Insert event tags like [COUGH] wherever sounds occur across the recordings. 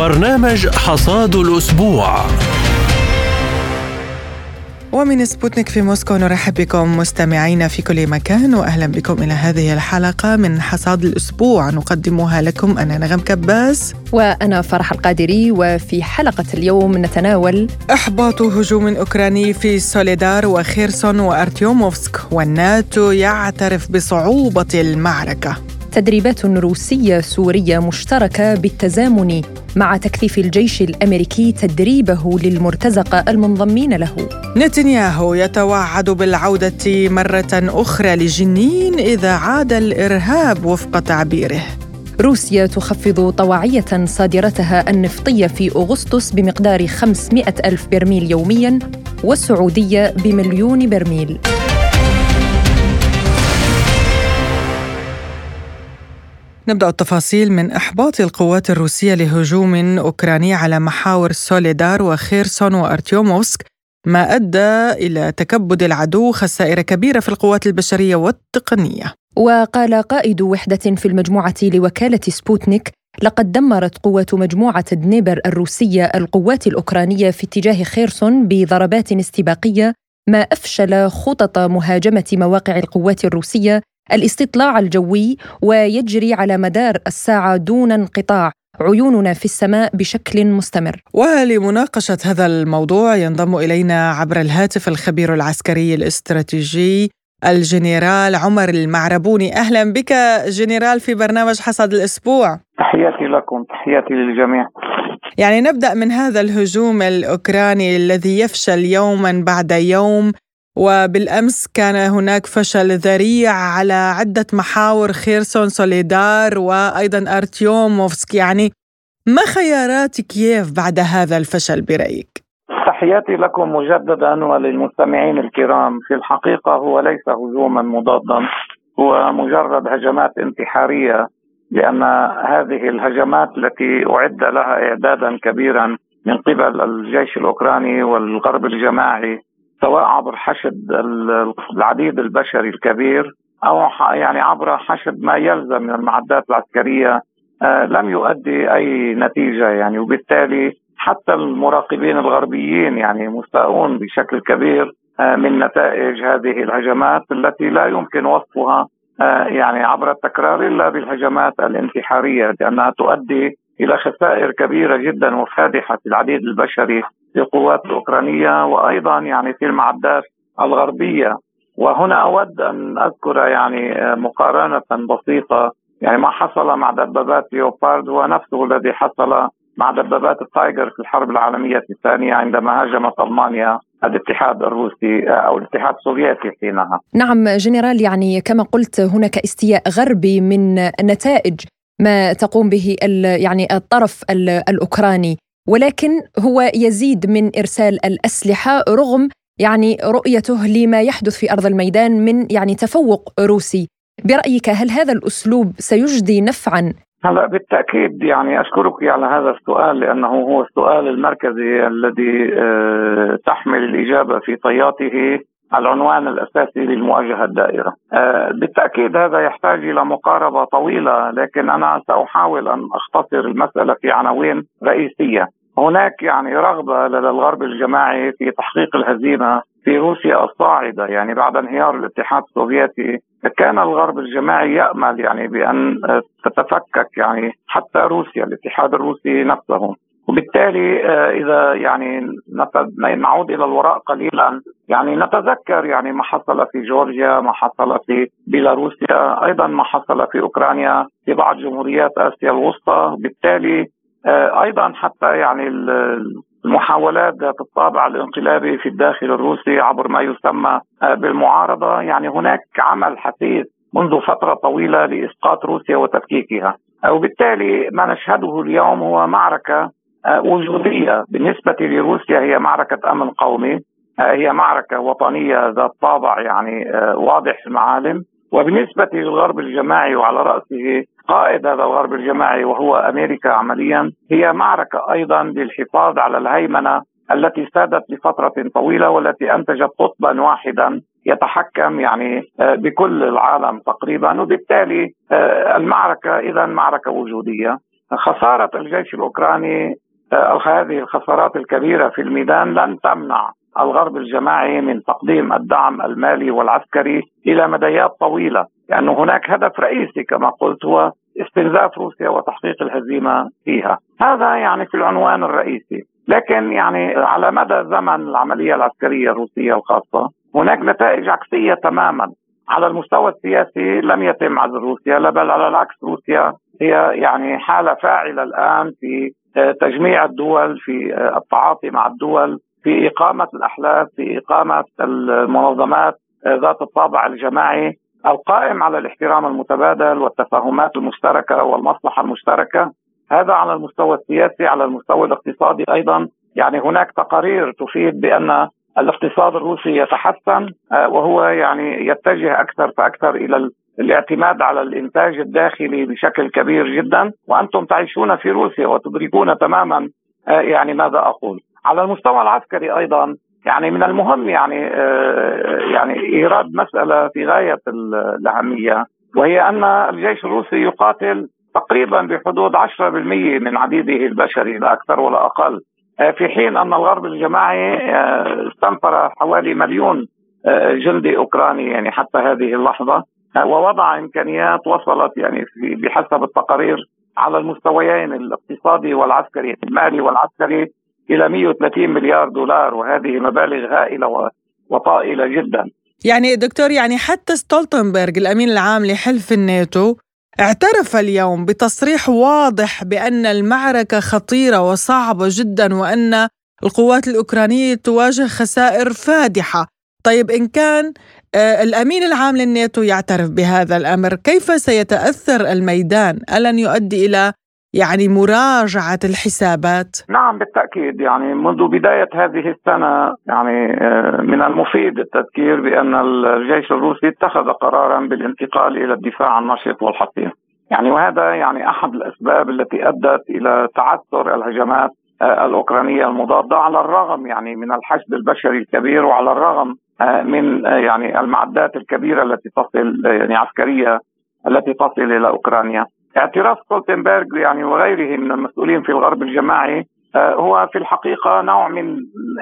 برنامج حصاد الأسبوع. ومن سبوتنيك في موسكو نرحب بكم مستمعينا في كل مكان وأهلا بكم إلى هذه الحلقة من حصاد الأسبوع. نقدمها لكم أنا نغم كباس. وأنا فرح القادري وفي حلقة اليوم نتناول إحباط هجوم أوكراني في سوليدار وخيرسون وأرتيوموفسك والناتو يعترف بصعوبة المعركة. تدريبات روسية سورية مشتركة بالتزامن مع تكثيف الجيش الأمريكي تدريبه للمرتزقة المنضمين له. نتنياهو يتوعد بالعودة مرة أخرى لجنين إذا عاد الإرهاب وفق تعبيره. روسيا تخفض طواعية صادرتها النفطية في أغسطس بمقدار 500 ألف برميل يومياً والسعودية بمليون برميل نبدأ التفاصيل من إحباط القوات الروسية لهجوم أوكراني على محاور سوليدار وخيرسون وأرتيوموفسك ما أدى إلى تكبد العدو خسائر كبيرة في القوات البشرية والتقنية. وقال قائد وحدة في المجموعة لوكالة سبوتنيك لقد دمرت قوة مجموعة دنيبر الروسية القوات الأوكرانية في اتجاه خيرسون بضربات استباقية ما أفشل خطط مهاجمة مواقع القوات الروسية الاستطلاع الجوي ويجري على مدار الساعة دون انقطاع عيوننا في السماء بشكل مستمر. ولمناقشة هذا الموضوع ينضم إلينا عبر الهاتف الخبير العسكري الاستراتيجي الجنرال عمر المعربوني أهلا بك جنرال في برنامج حصد الأسبوع. تحياتي لكم تحياتي للجميع. يعني نبدأ من هذا الهجوم الأوكراني الذي يفشل يوما بعد يوم وبالأمس كان هناك فشل ذريع على عدة محاور خيرسون سوليدار وأيضا أرتيوموفسك يعني ما خيارات كييف بعد هذا الفشل برأيك؟ تحياتي لكم مجددا وللمستمعين الكرام. في الحقيقة هو ليس هجوما مضادا هو مجرد هجمات انتحارية لأن هذه الهجمات التي أعد لها إعدادا كبيرا من قبل الجيش الأوكراني والغرب الجماعي سواء عبر حشد العديد البشري الكبير أو يعني عبر حشد ما يلزم من المعدات العسكرية آه، لم يؤدي أي نتيجة يعني. وبالتالي حتى المراقبين الغربيين يعني مستاءون بشكل كبير آه، من نتائج هذه الهجمات التي لا يمكن وصفها آه، يعني عبر التكرار إلا بالهجمات الانتحارية لأنها تؤدي إلى خسائر كبيرة جدا وفادحة في العديد البشري للقوات الأوكرانية وأيضا يعني في المعدات الغربية. وهنا أود أن أذكر يعني مقارنة بسيطة يعني ما حصل مع دبابات ليوبارد هو نفسه الذي حصل مع دبابات التايجر في الحرب العالمية الثانية عندما هاجمت ألمانيا الاتحاد الروسي أو الاتحاد السوفيتي حينها. نعم جنرال يعني كما قلت هناك استياء غربي من نتائج ما تقوم به يعني الطرف الأوكراني ولكن هو يزيد من إرسال الأسلحة رغم يعني رؤيته لما يحدث في أرض الميدان من يعني تفوق روسي برأيك هل هذا الأسلوب سيجدي نفعا هلا بالتأكيد يعني أشكرك على هذا السؤال لأنه هو السؤال المركزي الذي آه، تحمل الإجابة في طياته العنوان الأساسي للمواجهة الدائرة. آه، بالتأكيد هذا يحتاج إلى مقاربة طويلة لكن أنا سأحاول أن أختصر المسألة في عناوين رئيسية. هناك يعني رغبة لدى الغرب الجماعي في تحقيق الهزيمة في روسيا الصاعدة يعني بعد انهيار الاتحاد السوفيتي كان الغرب الجماعي يأمل يعني بأن تتفكك يعني حتى روسيا الاتحاد الروسي نفسه. وبالتالي آه، إذا يعني نعود إلى الوراء قليلا يعني نتذكر يعني ما حصل في جورجيا ما حصل في بيلاروسيا أيضا ما حصل في أوكرانيا في بعض جمهوريات آسيا الوسطى. بالتالي آه، أيضا حتى يعني المحاولات ذات الطابع الانقلابي في الداخل الروسي عبر ما يسمى آه، بالمعارضة. يعني هناك عمل حثيث منذ فترة طويلة لإسقاط روسيا وتفكيكها. وبالتالي ما نشهده اليوم هو معركة آه، وجودية. بالنسبة لروسيا هي معركة أمن قومي. هي معركة وطنية ذات طابع يعني واضح المعالم. وبالنسبة للغرب الجماعي وعلى رأسه قائد هذا الغرب الجماعي وهو أمريكا عمليا هي معركة أيضا للحفاظ على الهيمنة التي سادت لفترة طويلة والتي أنتجت قطبا واحدا يتحكم يعني آه، بكل العالم تقريبا. وبالتالي آه، المعركة اذا معركة وجودية. خسارة الجيش الأوكراني هذه الخسارات الكبيرة في الميدان لن تمنع الغرب الجماعي من تقديم الدعم المالي والعسكري إلى مديات طويلة، لأنه يعني هناك هدف رئيسي كما قلت هو استنزاف روسيا وتحقيق الهزيمة فيها، هذا يعني في العنوان الرئيسي، لكن يعني على مدى زمن العملية العسكرية الروسية الخاصة هناك نتائج عكسية تماما. على المستوى السياسي لم يتم عزل روسيا بل على العكس روسيا هي يعني حالة فاعلة الآن في تجميع الدول في التعاطي مع الدول في إقامة الأحلاف في إقامة المنظمات ذات الطابع الجماعي. القائم على الاحترام المتبادل والتفاهمات المشتركة والمصلحة المشتركة. هذا على المستوى السياسي على المستوى الاقتصادي أيضا. يعني هناك تقارير تفيد بأن الاقتصاد الروسي يتحسن وهو يعني يتجه أكثر فأكثر إلى الاعتماد على الإنتاج الداخلي بشكل كبير جدا. وأنتم تعيشون في روسيا وتدركون تماما يعني ماذا أقول. على المستوى العسكري أيضا يعني من المهم يعني آه، يعني إيراد مسألة في غاية الأهمية وهي أن الجيش الروسي يقاتل تقريبا بحدود 10% من عديده البشري لا أكثر ولا أقل آه، في حين أن الغرب الجماعي آه، استنفر حوالي مليون جندي أوكراني يعني حتى هذه اللحظة ووضع إمكانيات وصلت يعني بحسب التقارير على المستويين الاقتصادي والعسكري المالي والعسكري إلى 130 مليار دولار وهذه مبالغ هائلة وطائلة جدا. يعني دكتور يعني حتى ستولتنبرغ الأمين العام لحلف الناتو اعترف اليوم بتصريح واضح بأن المعركة خطيرة وصعبة جدا وأن القوات الأوكرانية تواجه خسائر فادحة. طيب إن كان آه، الأمين العام للناتو يعترف بهذا الأمر كيف سيتأثر الميدان؟ ألن يؤدي إلى يعني مراجعة الحسابات؟ نعم بالتأكيد. يعني منذ بداية هذه السنة يعني آه، من المفيد التذكير بأن الجيش الروسي اتخذ قرارا بالانتقال إلى الدفاع النشط والحصين. يعني وهذا يعني أحد الأسباب التي أدت إلى تعثر الهجمات آه، الأوكرانية المضادة على الرغم يعني من الحشد البشري الكبير وعلى الرغم آه، من يعني المعدات الكبيرة التي تصل يعني عسكرية التي تصل إلى أوكرانيا. اعتراف ستولتنبرغ يعني وغيره من المسؤولين في الغرب الجماعي آه، هو في الحقيقة نوع من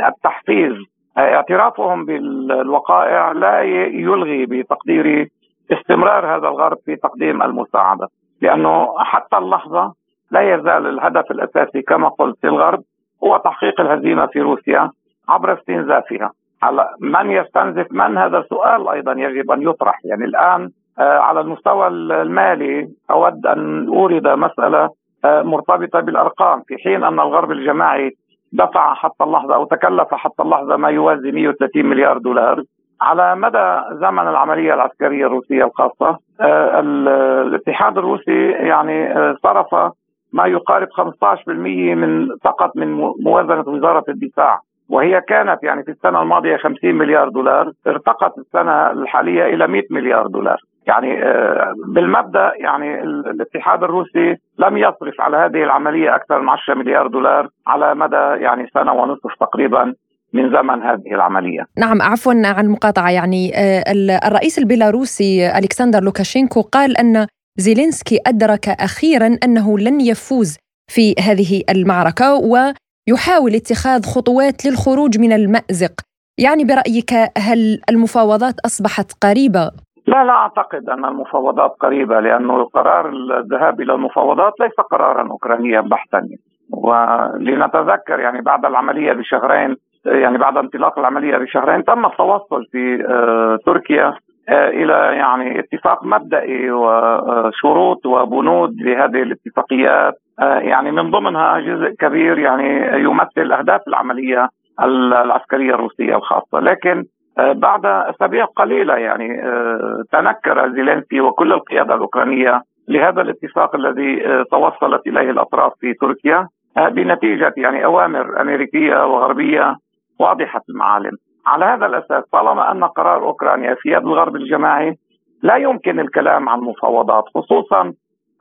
التحفيز. آه، اعترافهم بالوقائع لا يلغي بتقديري استمرار هذا الغرب في تقديم المساعدة لأنه حتى اللحظة لا يزال الهدف الأساسي كما قلت للغرب هو تحقيق الهزيمة في روسيا عبر استنزافها. هلا من يستنزف؟ من؟ هذا سؤال أيضا يجب أن يطرح. يعني الآن آه، على المستوى المالي أود أن أورد مسألة آه، مرتبطة بالأرقام. في حين أن الغرب الجماعي دفع حتى اللحظة أو تكلف حتى اللحظة ما يوازي 130 مليار دولار. على مدى زمن العملية العسكرية الروسية الخاصة آه، الاتحاد الروسي يعني صرف ما يقارب 15% من فقط من موازنة وزارة الدفاع. وهي كانت يعني في السنة الماضية 50 مليار دولار ارتقت السنة الحالية إلى 100 مليار دولار. يعني آه، بالمبدأ يعني الاتحاد الروسي لم يصرف على هذه العملية أكثر من 10 مليار دولار على مدى يعني سنة ونصف تقريبا من زمن هذه العملية. نعم عفوا عن المقاطعة يعني آه، الرئيس البيلاروسي ألكسندر لوكاشينكو قال أن زيلينسكي أدرك أخيرا أنه لن يفوز في هذه المعركة ويحاول اتخاذ خطوات للخروج من المأزق. يعني برأيك هل المفاوضات أصبحت قريبة؟ لا لا أعتقد أن المفاوضات قريبة لأنه قرار الذهاب إلى المفاوضات ليس قرارا أوكرانيا بحتا. ولنتذكر يعني بعد العملية بشهرين يعني بعد انطلاق العملية بشهرين تم التوصل في آه، تركيا آه، إلى يعني اتفاق مبدئي وشروط وبنود لهذه الاتفاقيات. آه، يعني من ضمنها جزء كبير يعني يمثل أهداف العملية العسكرية الروسية الخاصة. لكن بعد أسابيع قليلة يعني آه، تنكر زيلينسكي وكل القيادة الأوكرانية لهذا الاتفاق الذي آه، توصلت إليه الأطراف في تركيا بنتيجة يعني أوامر أمريكية وغربية واضحة المعالم. على هذا الأساس طالما أن قرار أوكرانيا في يد الغرب الجماعي لا يمكن الكلام عن مفاوضات خصوصا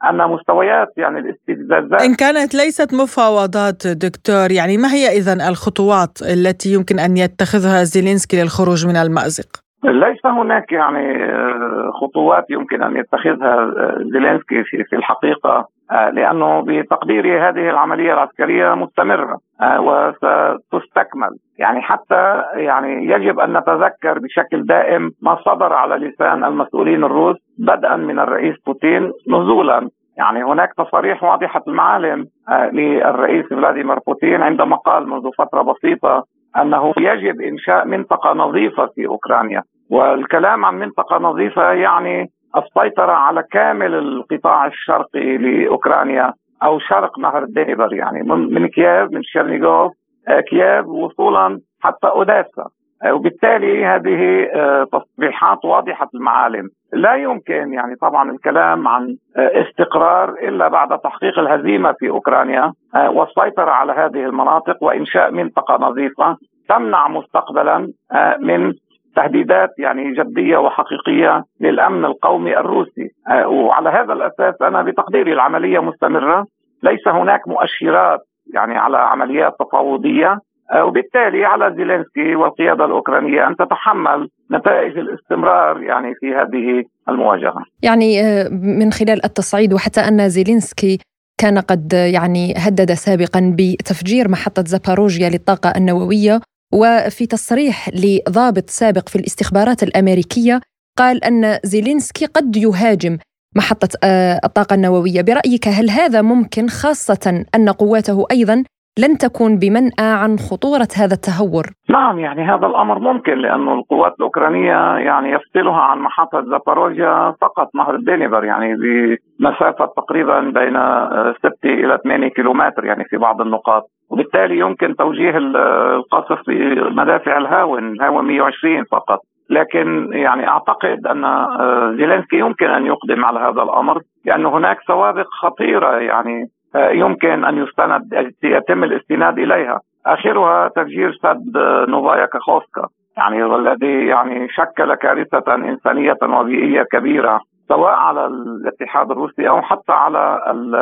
ان مستويات يعني الاستفزازات إن كانت ليست مفاوضات دكتور يعني ما هي اذا الخطوات التي يمكن أن يتخذها زيلينسكي للخروج من المأزق؟ ليس هناك يعني آه، خطوات يمكن أن يتخذها آه، زيلينسكي في في الحقيقة لأنه بتقديري هذه العملية العسكرية مستمرة وستستكمل. يعني حتى يعني يجب أن نتذكر بشكل دائم ما صدر على لسان المسؤولين الروس بدءا من الرئيس بوتين نزولا. يعني هناك تصاريح واضحة المعالم للرئيس فلاديمير بوتين عندما قال منذ فترة بسيطة أنه يجب إنشاء منطقة نظيفة في أوكرانيا. والكلام عن منطقة نظيفة يعني السيطرة على كامل القطاع الشرقي لأوكرانيا أو شرق نهر الدنيبر يعني من كييف من شيرنيغوف آه، كييف وصولا حتى أوديسا. آه، وبالتالي هذه آه، تصريحات واضحة المعالم. لا يمكن يعني طبعا الكلام عن استقرار إلا بعد تحقيق الهزيمة في أوكرانيا والسيطرة على هذه المناطق وإنشاء منطقة نظيفة تمنع مستقبلا من تهديدات يعني جدية وحقيقية للأمن القومي الروسي. وعلى هذا الأساس أنا بتقديري العملية مستمرة. ليس هناك مؤشرات يعني على عمليات تفاوضية. آه، وبالتالي على زيلينسكي والقيادة الأوكرانية أن تتحمل نتائج الاستمرار يعني في هذه المواجهة. يعني آه، من خلال التصعيد وحتى أن زيلينسكي كان قد يعني هدد سابقا بتفجير محطة زاباروجيا للطاقة النووية وفي تصريح لضابط سابق في الاستخبارات الأمريكية قال أن زيلينسكي قد يهاجم محطة آه، الطاقة النووية برأيك هل هذا ممكن خاصة أن قواته أيضا لن تكون بمنأى عن خطورة هذا التهور. نعم يعني هذا الأمر ممكن لأن القوات الأوكرانية يعني يفصلها عن محطة زاباروجيا فقط نهر الدنيبر يعني بمسافة تقريبا بين 6 آه، إلى 8 كيلومتر يعني في بعض النقاط. وبالتالي يمكن توجيه القصف بمدافع الهاون الهاون 120 فقط. لكن يعني أعتقد أن آه، زيلينسكي يمكن أن يقدم على هذا الأمر لأن هناك سوابق خطيرة يعني آه، يمكن أن يستند يتم الاستناد إليها. آخرها تفجير سد آه، نوفايا كاخوسكا يعني والذي يعني شكل كارثة إنسانية وبيئية كبيرة سواء على الاتحاد الروسي أو حتى على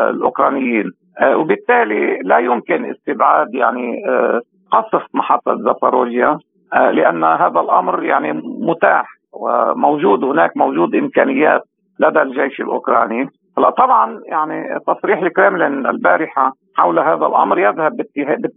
الأوكرانيين. وبالتالي لا يمكن استبعاد يعني قصف محطة زاباروجيا آه، لأن هذا الأمر يعني متاح وموجود هناك موجود إمكانيات لدى الجيش الأوكراني. هلا طبعا يعني تصريح الكرملين البارحة حول هذا الأمر يذهب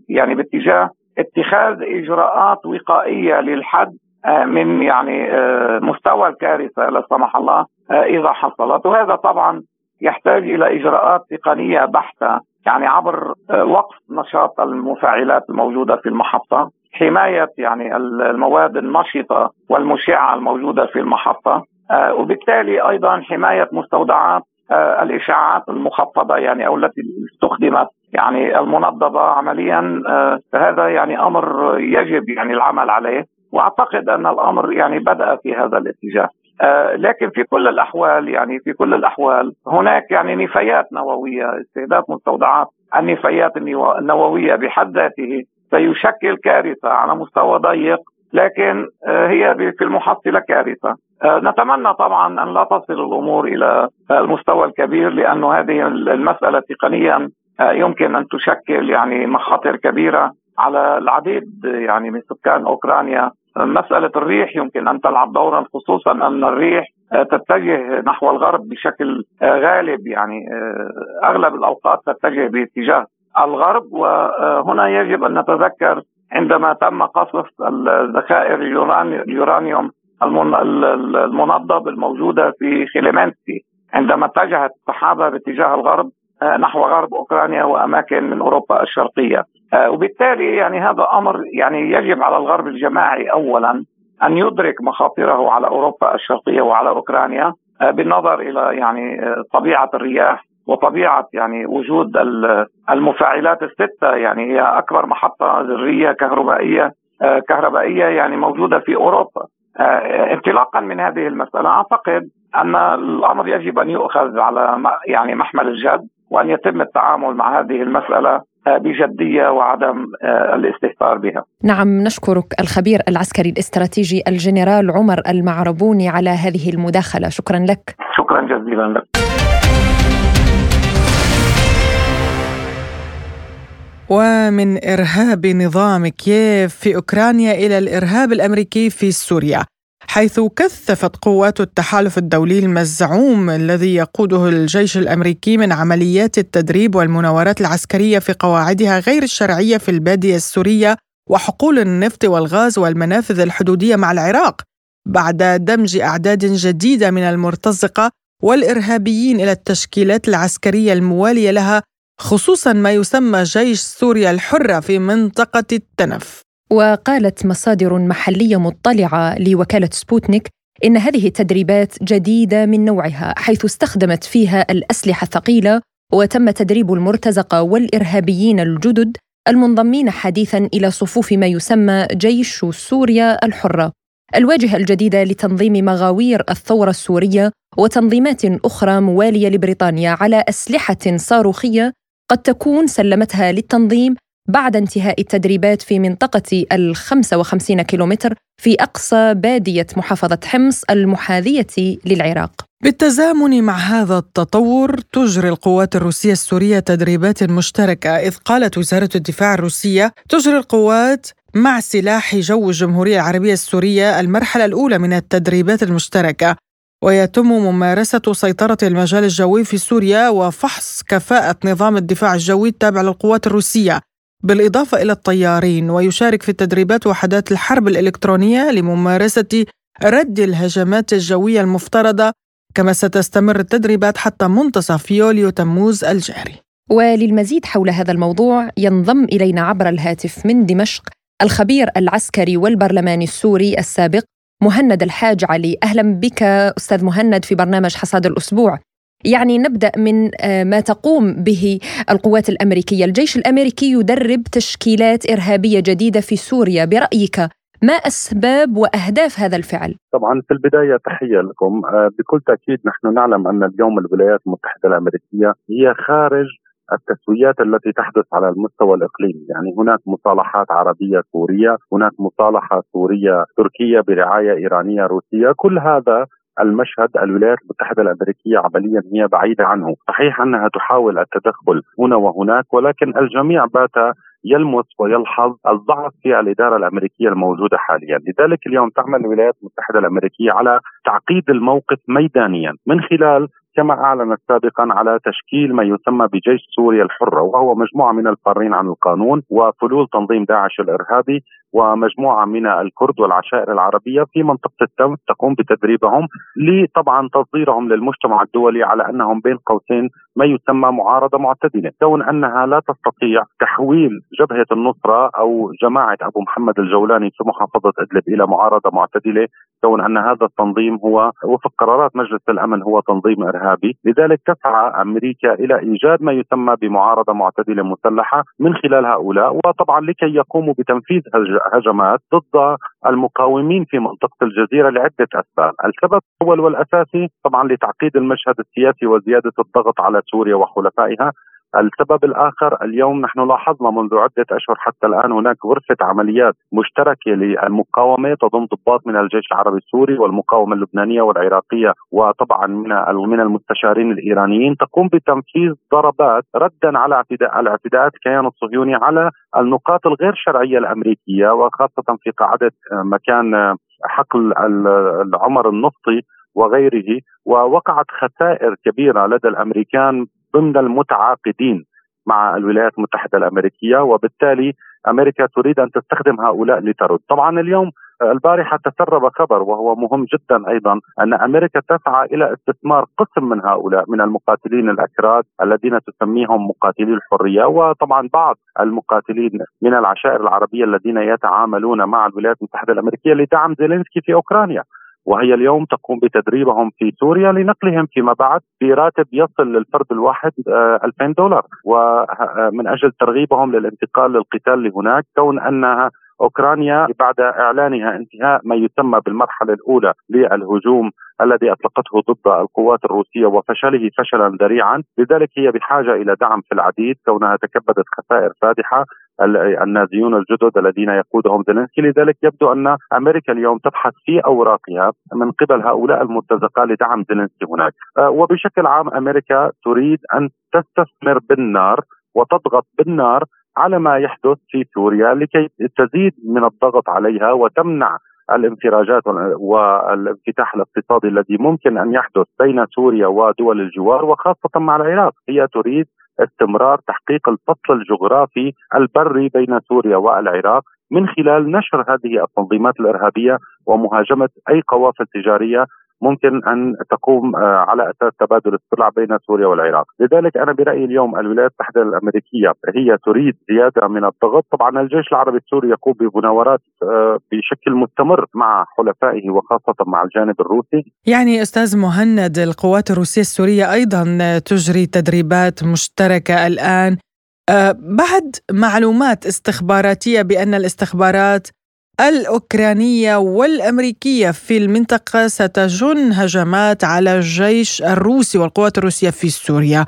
يعني باتجاه اتخاذ إجراءات وقائية للحد آه، من يعني آه، مستوى الكارثة لا سمح الله إذا حصلت. وهذا طبعا يحتاج إلى إجراءات تقنية بحتة يعني عبر وقف نشاط المفاعلات الموجودة في المحطة حماية يعني المواد النشطة والمشعة الموجودة في المحطة آه، وبالتالي أيضا حماية مستودعات آه، الاشعاعات المخفضة يعني أو التي استخدمت يعني المنظمة عمليا آه، هذا يعني أمر يجب يعني العمل عليه وأعتقد أن الأمر يعني بدأ في هذا الاتجاه. لكن في كل الأحوال يعني في كل الأحوال هناك يعني نفايات نووية استهداف مستودعات النفايات النووية بحد ذاته سيشكل كارثة على مستوى ضيق لكن آه، هي في المحصلة كارثة. آه، نتمنى طبعا أن لا تصل الأمور إلى المستوى الكبير لأن هذه المسألة تقنيا آه، يمكن أن تشكل يعني مخاطر كبيرة على العديد يعني من سكان أوكرانيا. مسألة الريح يمكن أن تلعب دورا خصوصا أن الريح تتجه نحو الغرب بشكل غالب يعني أغلب الأوقات تتجه باتجاه الغرب. وهنا يجب أن نتذكر عندما تم قصف الذخائر اليورانيوم المنضب الموجودة في خيليمنسكي عندما اتجهت السحابه باتجاه الغرب آه، نحو غرب أوكرانيا وأماكن من أوروبا الشرقية. آه، وبالتالي يعني هذا أمر يعني يجب على الغرب الجماعي اولا أن يدرك مخاطره على أوروبا الشرقية وعلى أوكرانيا آه، بالنظر إلى يعني طبيعة الرياح وطبيعة يعني وجود المفاعلات الستة. يعني هي أكبر محطة ذريه كهربائية كهربائية يعني موجودة في أوروبا. انطلاقا من هذه المسألة أعتقد أن الأمر يجب أن يؤخذ على يعني محمل الجد وأن يتم التعامل مع هذه المسألة آه، بجدية وعدم الاستهتار بها. نعم نشكرك الخبير العسكري الاستراتيجي الجنرال عمر المعربوني على هذه المداخلة، شكرا لك. شكرا جزيلا لك. ومن إرهاب نظام كييف في أوكرانيا إلى الإرهاب الأمريكي في سوريا حيث كثفت قوات التحالف الدولي المزعوم الذي يقوده الجيش الأمريكي من عمليات التدريب والمناورات العسكرية في قواعدها غير الشرعية في البادية السورية وحقول النفط والغاز والمنافذ الحدودية مع العراق بعد دمج أعداد جديدة من المرتزقة والإرهابيين إلى التشكيلات العسكرية الموالية لها خصوصا ما يسمى جيش سوريا الحرة في منطقة التنف. وقالت مصادر محلية مطلعة لوكالة سبوتنيك إن هذه التدريبات جديدة من نوعها حيث استخدمت فيها الأسلحة الثقيلة وتم تدريب المرتزقة والإرهابيين الجدد المنضمين حديثا إلى صفوف ما يسمى جيش سوريا الحرة الواجهة الجديدة لتنظيم مغاوير الثورة السورية وتنظيمات أخرى موالية لبريطانيا على أسلحة صاروخية قد تكون سلمتها للتنظيم بعد انتهاء التدريبات في منطقة ال 55 كيلومتر في أقصى بادية محافظة حمص المحاذية للعراق. بالتزامن مع هذا التطور تجري القوات الروسية السورية تدريبات مشتركة إذ قالت وزارة الدفاع الروسية تجري القوات مع سلاح جو الجمهورية العربية السورية المرحلة الأولى من التدريبات المشتركة. ويتم ممارسة سيطرة المجال الجوي في سوريا وفحص كفاءة نظام الدفاع الجوي التابع للقوات الروسية بالإضافة إلى الطيارين. ويشارك في التدريبات وحدات الحرب الإلكترونية لممارسة رد الهجمات الجوية المفترضة كما ستستمر التدريبات حتى منتصف يوليو تموز الجاري. وللمزيد حول هذا الموضوع ينضم إلينا عبر الهاتف من دمشق الخبير العسكري والبرلماني السوري السابق مهند الحاج علي. أهلا بك أستاذ مهند في برنامج حصاد الأسبوع. يعني نبدأ من آه، ما تقوم به القوات الأمريكية، الجيش الأمريكي يدرب تشكيلات إرهابية جديدة في سوريا، برأيك ما أسباب وأهداف هذا الفعل؟ طبعا في البداية تحية لكم، آه، بكل تأكيد نحن نعلم أن اليوم الولايات المتحدة الأمريكية هي خارج التسويات التي تحدث على المستوى الإقليمي، يعني هناك مصالحات عربية سورية، هناك مصالحة سورية تركية برعاية إيرانية روسية، كل هذا المشهد الولايات المتحدة الأمريكية عمليا هي بعيدة عنه، صحيح أنها تحاول التدخل هنا وهناك ولكن الجميع بات يلمس ويلحظ الضعف في الإدارة الأمريكية الموجودة حاليا، لذلك اليوم تعمل الولايات المتحدة الأمريكية على تعقيد الموقف ميدانيا. من خلال كما أعلنت سابقا على تشكيل ما يسمى بجيش سوريا الحرة وهو مجموعة من الفارين عن القانون وفلول تنظيم داعش الإرهابي ومجموعة من الكرد والعشائر العربية في منطقة التنف تقوم بتدريبهم لطبعا تصديرهم للمجتمع الدولي على أنهم بين قوسين ما يسمى معارضة معتدلة، كون أنها لا تستطيع تحويل جبهة النصرة أو جماعة أبو محمد الجولاني في محافظة أدلب إلى معارضة معتدلة، كون أن هذا التنظيم هو وفق قرارات مجلس الأمن هو تنظيم إرهابي، لذلك تسعى أمريكا إلى إيجاد ما يسمى بمعارضة معتدلة مسلحة من خلال هؤلاء وطبعا لكي يقوموا بتنفيذ هجمات ضد المقاومين في منطقة الجزيرة لعدة أسباب، السبب الأول والأساسي طبعا لتعقيد المشهد السياسي وزيادة الضغط على سوريا وحلفائها. السبب الآخر اليوم نحن لاحظنا منذ عدة أشهر حتى الآن هناك غرفة عمليات مشتركة للمقاومة تضم ضباط من الجيش العربي السوري والمقاومة اللبنانية والعراقية وطبعا من من المستشارين الإيرانيين. تقوم بتنفيذ ضربات ردا على اعتداء الاعتداءات الكيان الصهيوني على النقاط الغير شرعية الأمريكية وخاصة في قاعدة مكان حقل العمر النفطي وغيره ووقعت خسائر كبيرة لدى الأمريكان ضمن المتعاقدين مع الولايات المتحدة الأمريكية وبالتالي أمريكا تريد أن تستخدم هؤلاء لترد، طبعا اليوم البارحة تسرب خبر وهو مهم جدا أيضا أن أمريكا تسعى إلى استثمار قسم من هؤلاء من المقاتلين الأكراد الذين تسميهم مقاتلي الحرية وطبعا بعض المقاتلين من العشائر العربية الذين يتعاملون مع الولايات المتحدة الأمريكية لدعم زيلينسكي في أوكرانيا. وهي اليوم تقوم بتدريبهم في سوريا لنقلهم فيما بعد براتب يصل للفرد الواحد 2000 آه، دولار. ومن أجل ترغيبهم للانتقال للقتال لهناك كون انها أوكرانيا بعد إعلانها انتهاء ما يسمى بالمرحلة الأولى للهجوم الذي أطلقته ضد القوات الروسية وفشله فشلا ذريعا، لذلك هي بحاجة إلى دعم في العديد كونها تكبدت خسائر فادحة النازيون الجدد الذين يقودهم زيلينسكي. لذلك يبدو أن أمريكا اليوم تبحث في أوراقها من قبل هؤلاء المرتزقة لدعم زيلينسكي هناك. آه، وبشكل عام أمريكا تريد أن تستثمر بالنار وتضغط بالنار على ما يحدث في سوريا لكي تزيد من الضغط عليها وتمنع الانفراجات والانفتاح الاقتصادي الذي ممكن أن يحدث بين سوريا ودول الجوار وخاصة مع العراق، هي تريد استمرار تحقيق الفصل الجغرافي البري بين سوريا والعراق من خلال نشر هذه التنظيمات الإرهابية ومهاجمة أي قوافل تجارية ممكن أن تقوم آه، على أساس تبادل السلع بين سوريا والعراق، لذلك أنا برأيي اليوم الولايات المتحدة الأمريكية هي تريد زيادة من الضغط، طبعا الجيش العربي السوري يقوم بمناورات آه، بشكل مستمر مع حلفائه وخاصة مع الجانب الروسي. يعني أستاذ مهند القوات الروسية السورية أيضا تجري تدريبات مشتركة الآن. آه، بعد معلومات استخباراتية بأن الاستخبارات الأوكرانية والأمريكية في المنطقة ستجن هجمات على الجيش الروسي والقوات الروسية في سوريا.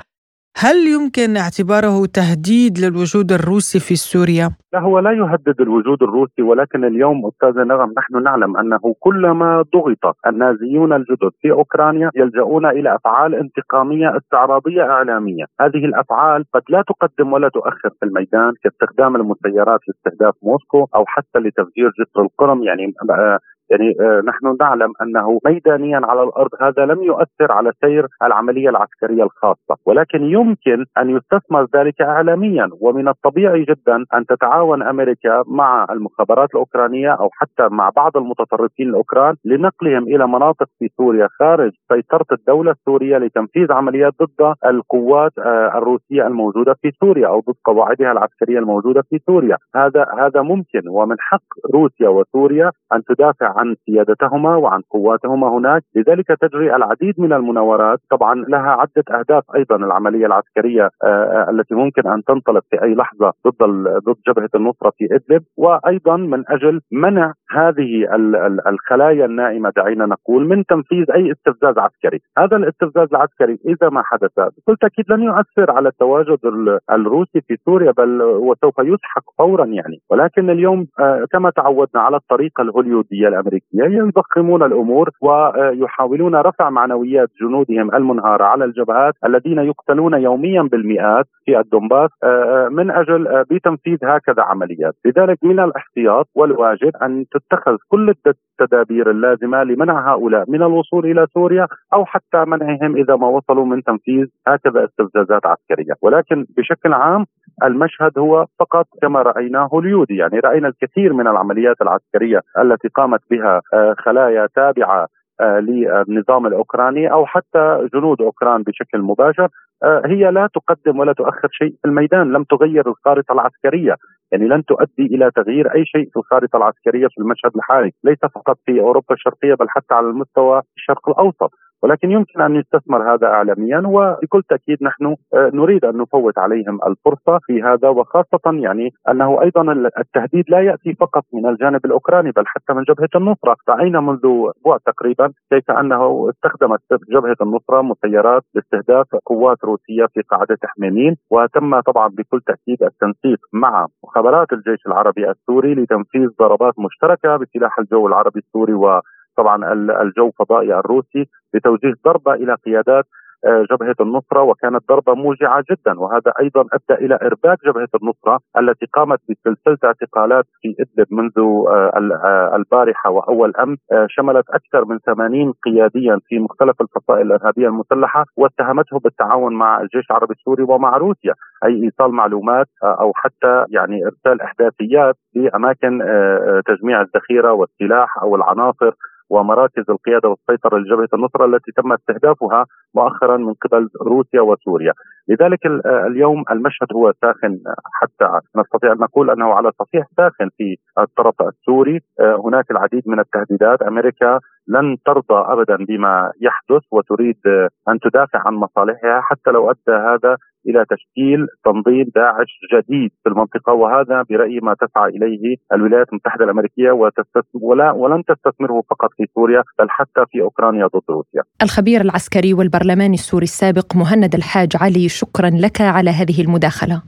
هل يمكن اعتباره تهديد للوجود الروسي في سوريا؟ لا هو لا يهدد الوجود الروسي ولكن اليوم أستاذ نغم نحن نعلم أنه كلما ضغط النازيون الجدد في أوكرانيا يلجؤون إلى أفعال انتقامية استعراضية إعلامية، هذه الأفعال قد لا تقدم ولا تؤخر في الميدان كاستخدام المسيرات لاستهداف موسكو أو حتى لتفجير جسر القرم يعني آه، يعني آه، نحن نعلم أنه ميدانيا على الأرض هذا لم يؤثر على سير العملية العسكرية الخاصة، ولكن يمكن أن يستثمر ذلك اعلاميا. ومن الطبيعي جدا أن تتعاون أمريكا مع المخابرات الأوكرانية أو حتى مع بعض المتطرفين الأوكران لنقلهم إلى مناطق في سوريا خارج سيطرة الدولة السورية لتنفيذ عمليات ضد القوات آه، الروسية الموجودة في سوريا أو ضد قواعدها العسكرية الموجودة في سوريا، هذا هذا ممكن. ومن حق روسيا وسوريا أن تدافع عن سيادتهما وعن قواتهما هناك. لذلك تجري العديد من المناورات. طبعا لها عدة أهداف أيضا العملية العسكرية آه، آه، التي ممكن أن تنطلق في أي لحظة ضد ضد جبهة النصرة في إدلب. وأيضا من أجل منع هذه الخلايا النائمة دعينا نقول من تنفيذ أي استفزاز عسكري. هذا الاستفزاز العسكري إذا ما حدث بكل تأكيد لن يؤثر على التواجد الروسي في سوريا بل وسوف يسحق فورا يعني. ولكن اليوم آه، كما تعودنا على الطريقة الهوليودية الأمريكية. الأمريكية يضخمون الأمور ويحاولون رفع معنويات جنودهم المنهارة على الجبهات الذين يقتلون يوميا بالمئات في الدنباس آه، آه، من أجل آه، بتنفيذ هكذا عمليات، لذلك من الاحتياط والواجب أن تتخذ كل التدابير اللازمة لمنع هؤلاء من الوصول إلى سوريا أو حتى منعهم إذا ما وصلوا من تنفيذ هكذا استفزازات عسكرية، ولكن بشكل عام المشهد هو فقط كما رايناه هوليودي، يعني رأينا الكثير من العمليات العسكرية التي قامت بها آه، خلايا تابعة آه، للنظام الأوكراني أو حتى جنود أوكران بشكل مباشر آه، هي لا تقدم ولا تؤخر شيء في الميدان، لم تغير الخارطة العسكرية، يعني لن تؤدي إلى تغيير أي شيء في الخارطة العسكرية في المشهد الحالي، ليس فقط في أوروبا الشرقية بل حتى على المستوى الشرق الأوسط، ولكن يمكن أن يستثمر هذا اعلاميا وبكل تأكيد نحن آه، نريد أن نفوت عليهم الفرصة في هذا وخاصة يعني أنه أيضا التهديد لا يأتي فقط من الجانب الأوكراني بل حتى من جبهة النصرة، رأينا منذ أسبوع تقريبا كيف أنه استخدمت جبهة النصرة مسيرات لاستهداف قوات روسية في قاعدة حميمين وتم طبعا بكل تأكيد التنسيق مع مخابرات الجيش العربي السوري لتنفيذ ضربات مشتركة بسلاح الجو العربي السوري و طبعا الجو الفضائي الروسي لتوجيه ضربة إلى قيادات آه، جبهة النصرة وكانت ضربة موجعة جدا. وهذا أيضا أدى إلى إرباك جبهة النصرة التي قامت بسلسلة اعتقالات في إدلب منذ آه، آه، البارحة وأول أمس. شملت أكثر من 80 قياديا في مختلف الفصائل الإرهابية المسلحة واتهمته بالتعاون مع الجيش العربي السوري ومع روسيا أي إيصال معلومات أو حتى يعني إرسال إحداثيات في اماكن تجميع الذخيرة والسلاح أو العناصر. ومراكز القيادة والسيطرة لجبهة النصرة التي تم استهدافها مؤخرا من قبل روسيا وسوريا، لذلك اليوم المشهد هو ساخن حتى نستطيع أن نقول أنه على صفيح ساخن في الطرف السوري، هناك العديد من التهديدات، أمريكا لن ترضى ابدا بما يحدث وتريد أن تدافع عن مصالحها حتى لو أدى هذا إلى تشكيل تنظيم داعش جديد في المنطقة وهذا برأيي ما تسعى إليه الولايات المتحدة الأمريكية ولا ولن تستثمره فقط في سوريا بل حتى في أوكرانيا ضد روسيا. الخبير العسكري والبرلماني السوري السابق مهند الحاج علي شكرا لك على هذه المداخلة.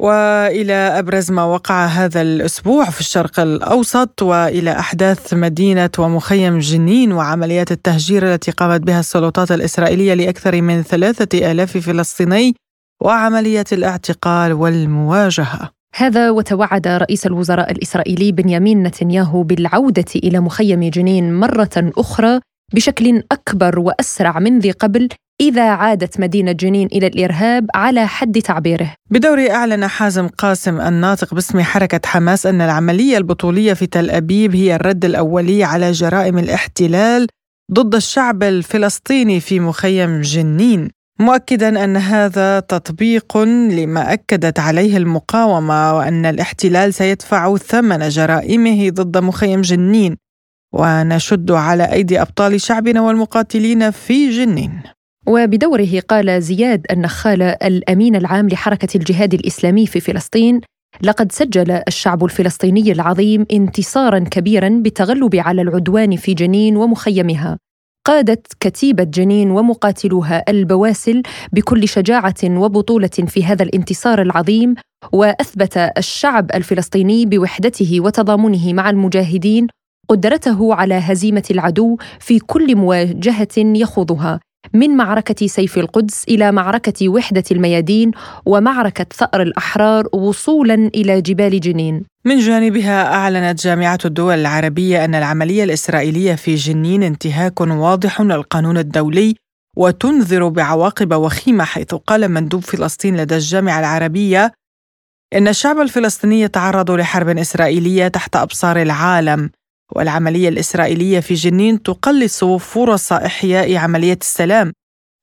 وإلى أبرز ما وقع هذا الأسبوع في الشرق الأوسط وإلى أحداث مدينة ومخيم جنين وعمليات التهجير التي قامت بها السلطات الإسرائيلية لأكثر من ثلاثة آلاف فلسطيني وعمليه الاعتقال والمواجهة. هذا وتوعد رئيس الوزراء الإسرائيلي بنيامين نتنياهو بالعودة إلى مخيم جنين مرة أخرى بشكل أكبر وأسرع من ذي قبل إذا عادت مدينة جنين إلى الإرهاب على حد تعبيره. بدوره أعلن حازم قاسم الناطق باسم حركة حماس أن العملية البطولية في تل أبيب هي الرد الأولي على جرائم الاحتلال ضد الشعب الفلسطيني في مخيم جنين مؤكدا أن هذا تطبيق لما أكدت عليه المقاومة وأن الاحتلال سيدفع ثمن جرائمه ضد مخيم جنين ونشد على أيدي أبطال شعبنا والمقاتلين في جنين. وبدوره قال زياد النخال الأمين العام لحركة الجهاد الإسلامي في فلسطين لقد سجل الشعب الفلسطيني العظيم انتصارا كبيرا بالتغلب على العدوان في جنين ومخيمها. قادت كتيبة جنين ومقاتلوها البواسل بكل شجاعة وبطولة في هذا الانتصار العظيم وأثبت الشعب الفلسطيني بوحدته وتضامنه مع المجاهدين قدرته على هزيمة العدو في كل مواجهة يخوضها. من معركة سيف القدس إلى معركة وحدة الميادين ومعركة ثأر الأحرار وصولا إلى جبال جنين. من جانبها أعلنت جامعة الدول العربية أن العملية الإسرائيلية في جنين انتهاك واضح للقانون الدولي وتنذر بعواقب وخيمة حيث قال مندوب فلسطين لدى الجامعة العربية إن الشعب الفلسطيني يتعرض لحرب إسرائيلية تحت أبصار العالم والعملية الإسرائيلية في جنين تقلص فرص إحياء عملية السلام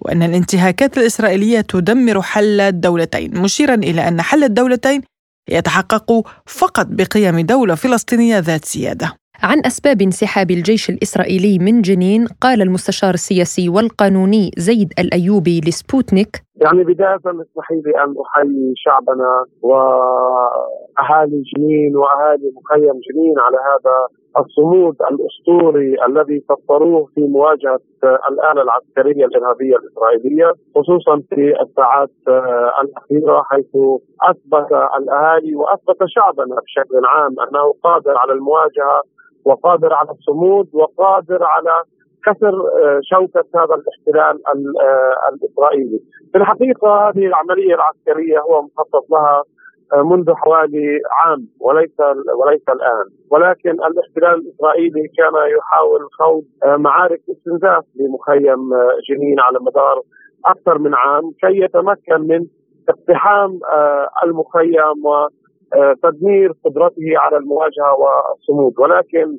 وأن الانتهاكات الإسرائيلية تدمر حل الدولتين. مشيرا إلى أن حل الدولتين يتحقق فقط بقيم دولة فلسطينية ذات سيادة. عن أسباب انسحاب الجيش الإسرائيلي من جنين قال المستشار السياسي والقانوني زيد الأيوبي لسبوتنيك يعني بداية اسمحي لي أن أحيي شعبنا وأهالي جنين وأهالي مخيم جنين على هذا الصمود الأسطوري الذي سطروه في مواجهة الآلة العسكرية الإرهابية الإسرائيلية خصوصا في الساعات الأخيرة حيث أثبت الأهالي وأثبت شعبنا بشكل عام أنه قادر على المواجهة وقادر على الصمود وقادر على كسر شوكة هذا الاحتلال الإسرائيلي. في الحقيقة هذه العملية العسكرية هو مخطط لها منذ حوالي عام وليس وليس الآن. ولكن الاحتلال الإسرائيلي كان يحاول خوض معارك استنزاف لمخيم جنين على مدار أكثر من عام كي يتمكن من اقتحام المخيم وتدمير قدرته على المواجهة والصمود. ولكن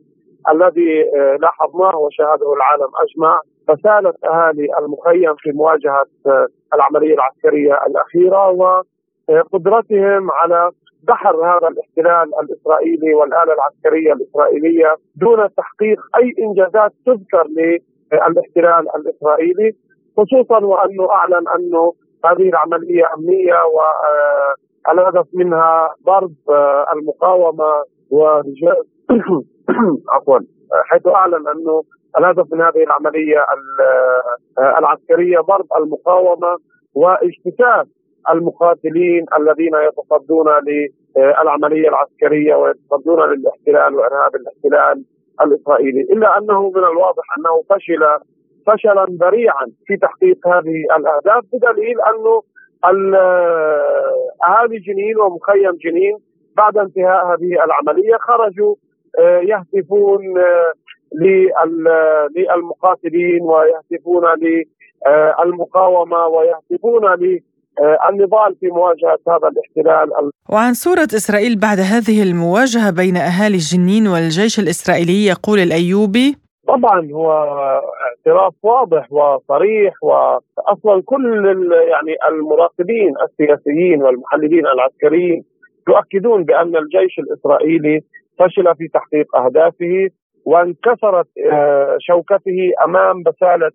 الذي لاحظناه وشاهده العالم أجمع فسالت أهالي المخيم في مواجهة العملية العسكرية الأخيرة و قدرتهم على دحر هذا الاحتلال الإسرائيلي والآلة العسكرية الإسرائيلية دون تحقيق أي إنجازات تذكر للاحتلال الإسرائيلي خصوصا وأنه أعلن أنه هذه العملية أمنية والهدف منها ضرب المقاومة ورجال [COUGHS] عفوا حيث أعلن أنه الهدف من هذه العملية العسكرية ضرب المقاومة واجتثاث المقاتلين الذين يتصدون للعمليه العسكرية ويتصدون للاحتلال وإرهاب الاحتلال الإسرائيلي، إلا أنه من الواضح أنه فشل فشلا ذريعا في تحقيق هذه الأهداف بدليل انه أهالي جنين ومخيم جنين بعد انتهاء هذه العملية خرجوا يهتفون للمقاتلين ويهتفون للمقاومه ويهتفون النضال في مواجهة هذا الاحتلال وعن صورة إسرائيل بعد هذه المواجهة بين أهالي الجنين والجيش الإسرائيلي يقول الأيوبي طبعا هو اعتراف واضح وصريح واصلا كل يعني المراقبين السياسيين والمحللين العسكريين يؤكدون بأن الجيش الإسرائيلي فشل في تحقيق أهدافه وانكسرت شوكته أمام بسالة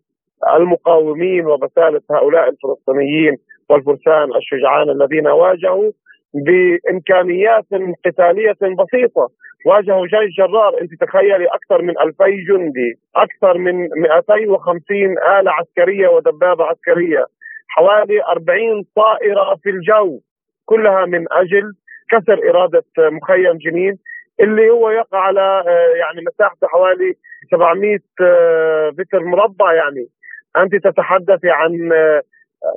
المقاومين وبسالة هؤلاء الفلسطينيين. والفرسان الشجعان الذين واجهوا بإمكانيات قتالية بسيطة. واجهوا جيش جرار أنت تخيلي أكثر من 2000 جندي أكثر من 250 آلة عسكرية ودبابة عسكرية. حوالي 40 طائرة في الجو كلها من أجل كسر إرادة مخيم جنين اللي هو يقع على يعني مساحته حوالي 700 متر مربع يعني. أنت تتحدثي عن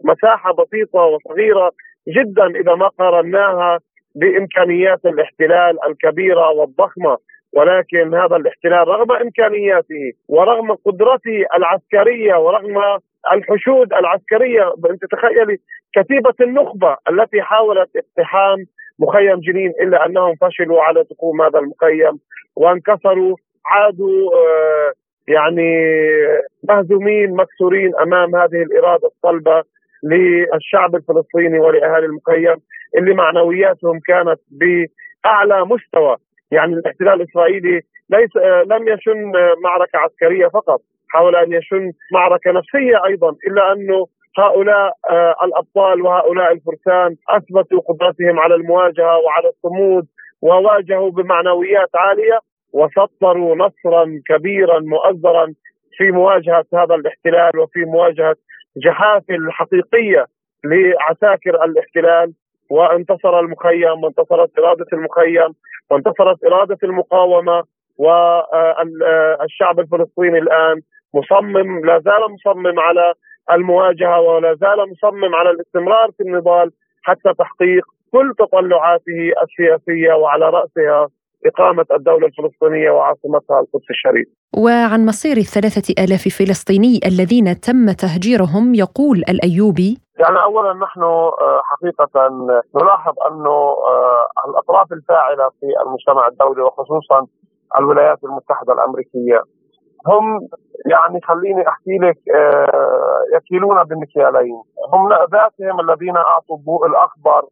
مساحة بسيطة وصغيرة جدا إذا ما قارناها بإمكانيات الاحتلال الكبيرة والضخمة. ولكن هذا الاحتلال رغم إمكانياته ورغم قدرته العسكرية ورغم الحشود العسكرية أنت تخيلي كتيبه النخبة التي حاولت اقتحام مخيم جنين إلا أنهم فشلوا على تقوم هذا المخيم وانكسروا عادوا آه، يعني مهزومين مكسورين أمام هذه الإرادة الصلبة. للشعب الفلسطيني ولأهالي المخيم اللي معنوياتهم كانت بأعلى مستوى. يعني الاحتلال الإسرائيلي ليس لم يشن معركة عسكرية فقط حاول أن يشن معركة نفسية أيضا إلا انه هؤلاء آه، الأبطال وهؤلاء الفرسان أثبتوا قدرتهم على المواجهة وعلى الصمود وواجهوا بمعنويات عالية وسطروا نصرا كبيرا مؤزرا في مواجهة هذا الاحتلال وفي مواجهة جحافل حقيقيه لعساكر الاحتلال وانتصر المخيم وانتصرت إرادة المخيم وانتصرت إرادة المقاومة والشعب الفلسطيني الآن مصمم لا زال مصمم على المواجهة ولا زال مصمم على الاستمرار في النضال حتى تحقيق كل تطلعاته السياسية وعلى رأسها إقامة الدولة الفلسطينية وعاصمتها القدس الشريف. وعن مصير الثلاثة آلاف فلسطيني الذين تم تهجيرهم يقول الأيوبي يعني أولا نحن آه، حقيقة نلاحظ أنه آه، الأطراف الفاعلة في المجتمع الدولي وخصوصا الولايات المتحدة الأمريكية هم يعني خليني أحكي لك آه، يكيلون بمكيالين هم ذاتهم الذين أعطوا الضوء الاخضر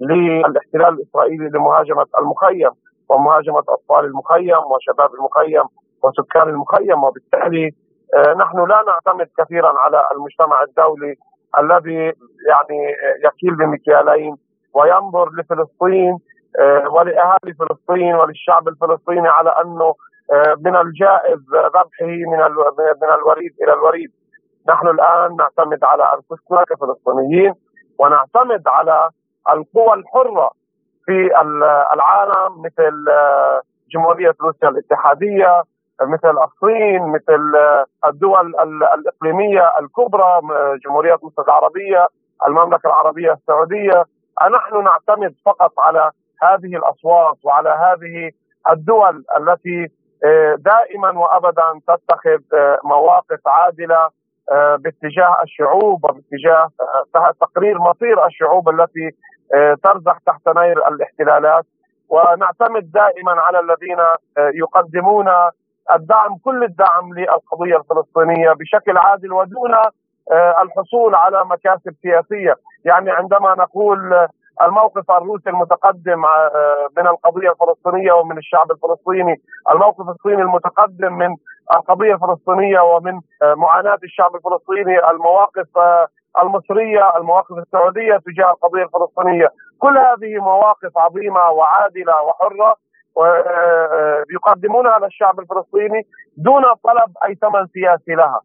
للاحتلال الإسرائيلي لمهاجمة المخيم. ومهاجمة أطفال المخيم وشباب المخيم وسكان المخيم. وبالتالي آه، نحن لا نعتمد كثيرا على المجتمع الدولي الذي يعني يكيل بمكيالين وينظر لفلسطين آه، ولأهالي فلسطين وللشعب الفلسطيني على أنه آه، من الجائز ذبحه من من الوريد إلى الوريد. نحن الآن نعتمد على أنفسنا كفلسطينيين ونعتمد على القوى الحرة في العالم مثل آه، جمهورية روسيا الاتحادية مثل الصين مثل آه، الدول الإقليمية الكبرى جمهورية مصر العربية المملكة العربية السعودية. نحن نعتمد فقط على هذه الأصوات وعلى هذه الدول التي آه، دائما وابدا تتخذ مواقف عادلة باتجاه الشعوب وباتجاه تقرير مصير الشعوب التي ترزح تحت نير الاحتلالات. ونعتمد دائما على الذين يقدمون الدعم كل الدعم للقضية الفلسطينية بشكل عادل ودون الحصول على مكاسب سياسية، يعني عندما نقول الموقف الروسي المتقدم آه، من القضية الفلسطينية ومن الشعب الفلسطيني، الموقف الصيني المتقدم من القضية الفلسطينية ومن آه، معاناة الشعب الفلسطيني، المواقف آه، المصرية، المواقف السعودية تجاه القضية الفلسطينية، كل هذه مواقف عظيمة وعادلة وحرة يقدمونها للشعب الفلسطيني دون طلب أي ثمن سياسي لها.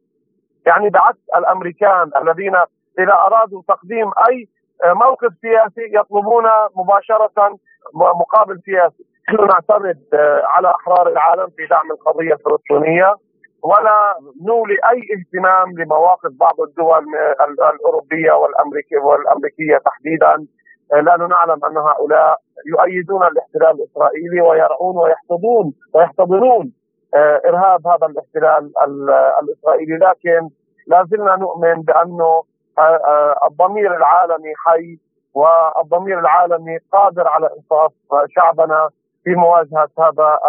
يعني بعكس الأمريكان الذين إذا أرادوا تقديم أي موقف سياسي يطلبون مباشرة مقابل سياسي، نحن آه، على أحرار العالم في دعم القضية الفلسطينية. ولا نولي أي اهتمام لمواقف بعض الدول الأوروبية والأمريكية والأمريكية تحديدا آه، لأنه نعلم أن هؤلاء يؤيدون الاحتلال الإسرائيلي ويرعون ويحتضنون ويحتضنون آه، إرهاب هذا الاحتلال الإسرائيلي لكن لا زلنا نؤمن بأنه الضمير العالمي حي والضمير العالمي قادر على إنصاف شعبنا في مواجهة هذا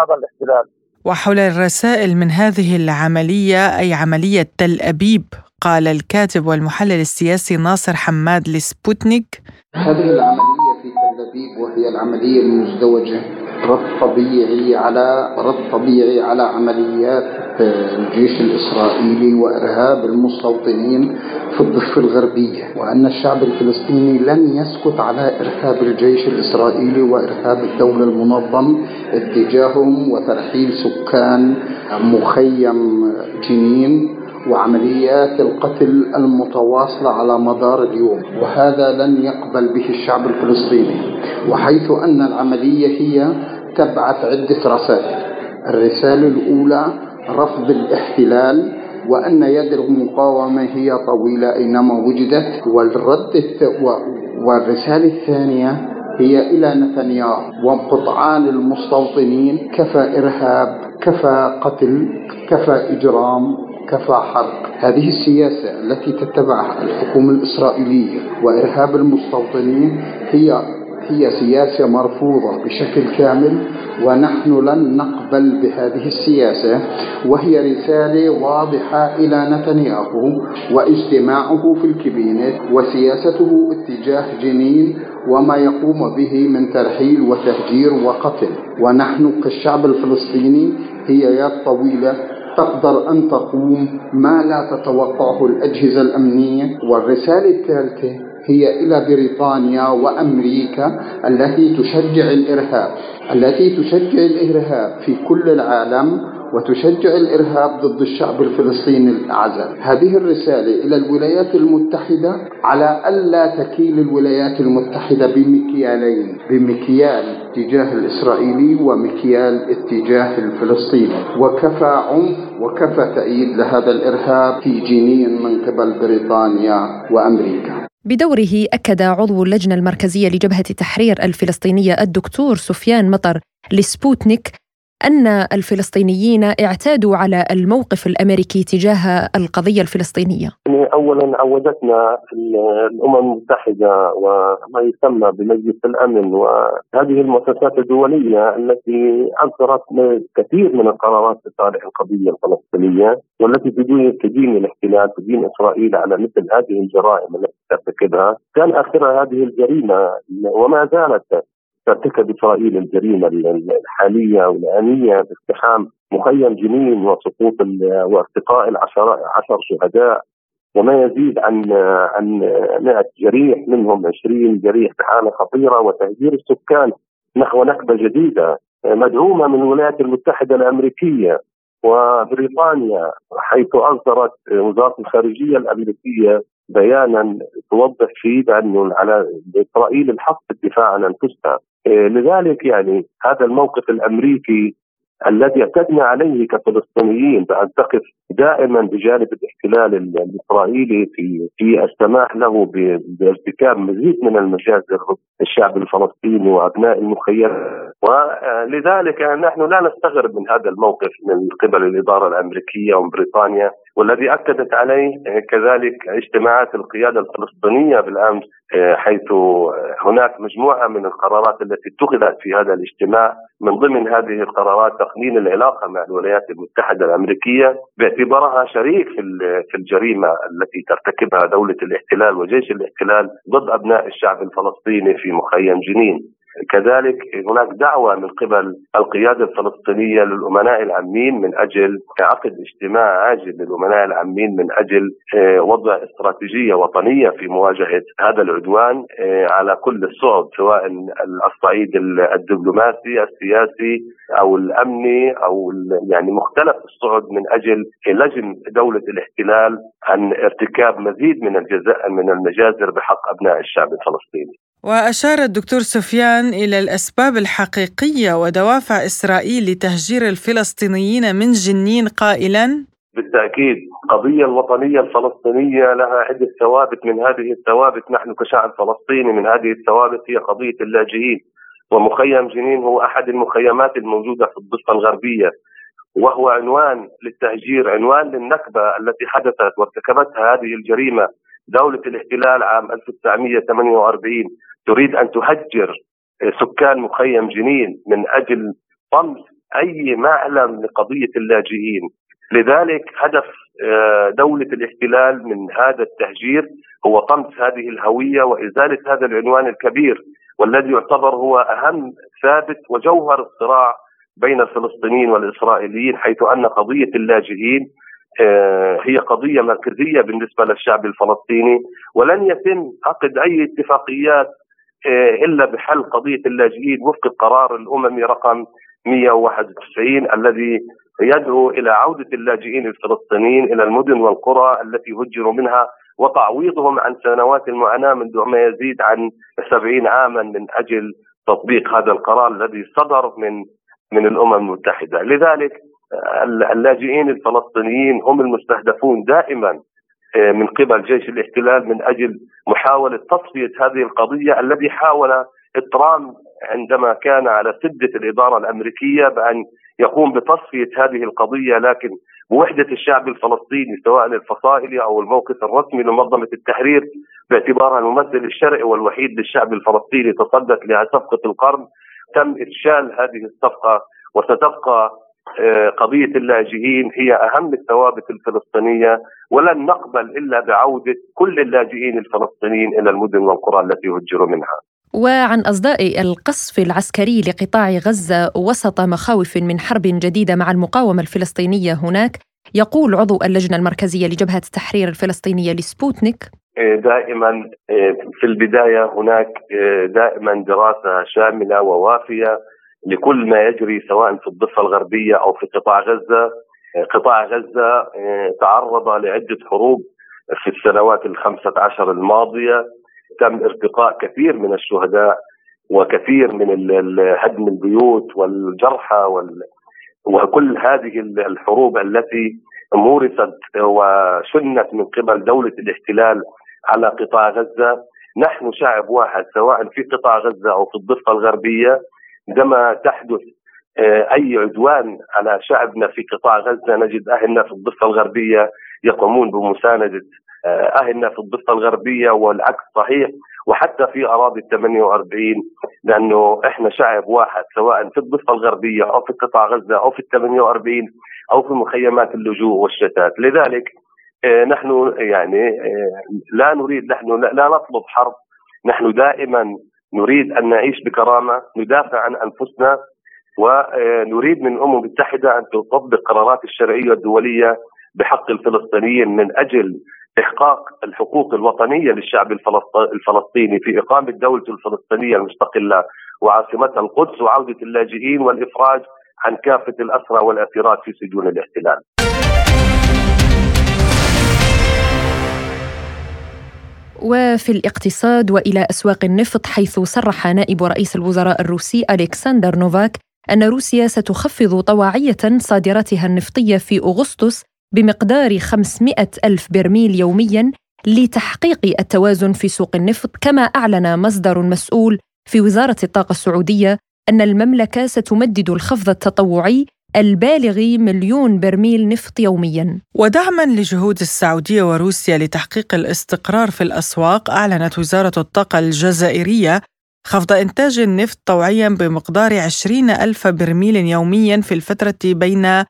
هذا الاحتلال. وحول الرسائل من هذه العملية أي عملية تل أبيب قال الكاتب والمحلل السياسي ناصر حماد لسبوتنيك. هذه العملية في تل أبيب وهي العملية المزدوجة. رد طبيعي على رد طبيعي على عمليات الجيش الإسرائيلي وإرهاب المستوطنين في الضفة الغربية وأن الشعب الفلسطيني لن يسكت على إرهاب الجيش الإسرائيلي وإرهاب الدولة المنظم اتجاههم وترحيل سكان مخيم جنين وعمليات القتل المتواصلة على مدار اليوم. وهذا لن يقبل به الشعب الفلسطيني. وحيث أن العملية هي تبعث عدة رسائل. الرسالة الأولى رفض الاحتلال وأن يد المقاومة هي طويلة أينما وجدت. والرد والرسالة الثانية هي إلى نتنياهو. وقطعان المستوطنين كفى إرهاب كفى قتل كفى إجرام كفى حرق هذه السياسة التي تتبعها الحكومة الإسرائيلية وإرهاب المستوطنين هي هي سياسة مرفوضة بشكل كامل ونحن لن نقبل بهذه السياسة وهي رسالة واضحة إلى نتنياهو واجتماعه في الكابينت وسياسته اتجاه جنين وما يقوم به من ترحيل وتهجير وقتل. ونحن كالشعب الفلسطيني هي يد طويلة تقدر أن تقوم ما لا تتوقعه الأجهزة الأمنية. والرسالة الثالثة هي إلى بريطانيا وأمريكا التي تشجع الإرهاب التي تشجع الإرهاب في كل العالم وتشجع الإرهاب ضد الشعب الفلسطيني الأعزل. هذه الرسالة إلى الولايات المتحدة على ألا تكيل الولايات المتحدة بمكيالين، بمكيال اتجاه الإسرائيلي ومكيال اتجاه الفلسطيني، وكفى عنف وكفى تأييد لهذا الإرهاب في جنين من قبل بريطانيا وأمريكا. بدوره أكد عضو اللجنة المركزية لجبهة التحرير الفلسطينية الدكتور سفيان مطر لسبوتنيك أن الفلسطينيين اعتادوا على الموقف الأمريكي تجاه القضية الفلسطينية. يعني أولا عودتنا الأمم المتحدة وما يسمى بمجلس الأمن وهذه المؤسسات الدولية التي أصدرت كثير من القرارات لصالح القضية الفلسطينية والتي تدين تدين الاحتلال تدين إسرائيل على مثل هذه الجرائم التي ترتكبها. كان آخرها هذه الجريمة وما زالت ترتكب إسرائيل الجريمة الحالية والآنية باقتحام مخيم جنين وسقوط وارتقاء العشر عشر شهداء وما يزيد عن عن 100 جريح منهم 20 جريح بحالة خطيرة وتهجير السكان نحو نكبه جديدة مدعومة من الولايات المتحدة الأمريكية وبريطانيا حيث أصدرت وزارة الخارجية الأمريكية بيانا توضح فيه بانه على إسرائيل الحق في الدفاع عن أنفسها. لذلك يعني هذا الموقف الأمريكي الذي اعتدنا عليه كفلسطينيين بأن تقف دائما بجانب الاحتلال الإسرائيلي في في السماح له بارتكاب مزيد من المجازر ضد الشعب الفلسطيني وأبناء المخيمات ولذلك نحن لا نستغرب من هذا الموقف من قبل الإدارة الأمريكية ومن بريطانيا. والذي أكدت عليه كذلك اجتماعات القيادة الفلسطينية بالأمس حيث هناك مجموعة من القرارات التي اتخذت في هذا الاجتماع من ضمن هذه القرارات تقنين العلاقة مع الولايات المتحدة الأمريكية باعتبارها شريك في الجريمة التي ترتكبها دولة الاحتلال وجيش الاحتلال ضد أبناء الشعب الفلسطيني في مخيم جنين. كذلك هناك دعوة من قبل القيادة الفلسطينية للأمناء العامين من أجل عقد اجتماع عاجل للأمناء العامين من أجل آه، وضع استراتيجية وطنية في مواجهة هذا العدوان آه، على كل الصعد سواء الصعيد الدبلوماسي السياسي أو الأمني أو يعني مختلف الصعد من أجل لجم دولة الاحتلال عن ارتكاب مزيد من الجزاء من المجازر بحق أبناء الشعب الفلسطيني. وأشار الدكتور سفيان إلى الأسباب الحقيقية ودوافع إسرائيل لتهجير الفلسطينيين من جنين قائلا بالتأكيد القضية الوطنية الفلسطينية لها عدة ثوابت. من هذه الثوابت نحن كشعب فلسطيني من هذه الثوابت هي قضية اللاجئين. ومخيم جنين هو أحد المخيمات الموجودة في الضفة الغربية وهو عنوان للتهجير عنوان للنكبة التي حدثت وارتكبتها هذه الجريمة. دولة الاحتلال عام 1948 تريد أن تهجر سكان مخيم جنين من أجل طمس أي معلم لقضية اللاجئين. لذلك هدف آه، دولة الاحتلال من هذا التهجير هو طمس هذه الهوية وإزالة هذا العنوان الكبير. والذي يعتبر هو أهم ثابت وجوهر الصراع بين الفلسطينيين والإسرائيليين حيث أن قضية اللاجئين آه، هي قضية مركزية بالنسبة للشعب الفلسطيني. ولن يتم عقد أي اتفاقيات آه، إلا بحل قضية اللاجئين وفق القرار الاممي رقم 191 الذي يدعو إلى عودة اللاجئين الفلسطينيين إلى المدن والقرى التي هجروا منها وتعويضهم عن سنوات المعاناة منذ ما يزيد عن 70 عاما من أجل تطبيق هذا القرار الذي صدر من من الأمم المتحدة، لذلك اللاجئين الفلسطينيين هم المستهدفون دائما من قبل جيش الاحتلال من أجل محاولة تصفية هذه القضية الذي حاول ترامب عندما كان على سدة الإدارة الأمريكية بأن يقوم بتصفية هذه القضية لكن بوحدة الشعب الفلسطيني سواء الفصائلي أو الموقف الرسمي لمنظمة التحرير باعتبارها الممثل الشرعي والوحيد للشعب الفلسطيني تصدت لها صفقة القرن تم إفشال هذه الصفقة وستبقى آه، قضية اللاجئين هي أهم الثوابت الفلسطينية ولن نقبل إلا بعودة كل اللاجئين الفلسطينيين إلى المدن والقرى التي هجروا منها. وعن أصداء القصف العسكري لقطاع غزة وسط مخاوف من حرب جديدة مع المقاومة الفلسطينية هناك يقول عضو اللجنة المركزية لجبهة التحرير الفلسطينية لسبوتنيك آه، دائما آه، في البداية هناك دائما دراسة شاملة ووافية لكل ما يجري سواء في الضفة الغربية أو في قطاع غزة. قطاع غزة آه، تعرض لعدة حروب في السنوات الخمسة عشر الماضية. تم ارتقاء كثير من الشهداء وكثير من هدم البيوت والجرحى وكل هذه الحروب التي مورست وشنت من قبل دولة الاحتلال على قطاع غزة. نحن شعب واحد سواء في قطاع غزة أو في الضفة الغربية عندما تحدث آه، أي عدوان على شعبنا في قطاع غزة نجد أهلنا في الضفة الغربية يقومون بمساندة آه، أهلنا في الضفة الغربية والعكس صحيح وحتى في أراضي ال 48 لأنه إحنا شعب واحد سواء في الضفة الغربية أو في قطاع غزة أو في ال 48 أو في مخيمات اللجوء والشتات، لذلك آه، نحن يعني لا نريد نحن لا نطلب حرب نحن دائما نريد أن نعيش بكرامة ندافع عن أنفسنا ونريد من الأمم المتحدة أن تطبق قرارات الشرعية الدولية بحق الفلسطينيين من أجل إحقاق الحقوق الوطنية للشعب الفلسطيني في إقامة دوله الفلسطينية المستقلة وعاصمتها القدس وعودة اللاجئين والإفراج عن كافة الأسرى والاسيرات في سجون الاحتلال. وفي الاقتصاد وإلى أسواق النفط حيث صرح نائب رئيس الوزراء الروسي ألكسندر نوفاك أن روسيا ستخفض طواعية صادراتها النفطية في أغسطس بمقدار 500 ألف برميل يوميا لتحقيق التوازن في سوق النفط كما أعلن مصدر مسؤول في وزارة الطاقة السعودية أن المملكة ستمدد الخفض التطوعي البالغ مليون برميل نفط يوميا. ودعما لجهود السعودية وروسيا لتحقيق الاستقرار في الأسواق أعلنت وزارة الطاقة الجزائرية خفض إنتاج النفط طوعيا بمقدار 20 ألف برميل يوميا في الفترة بين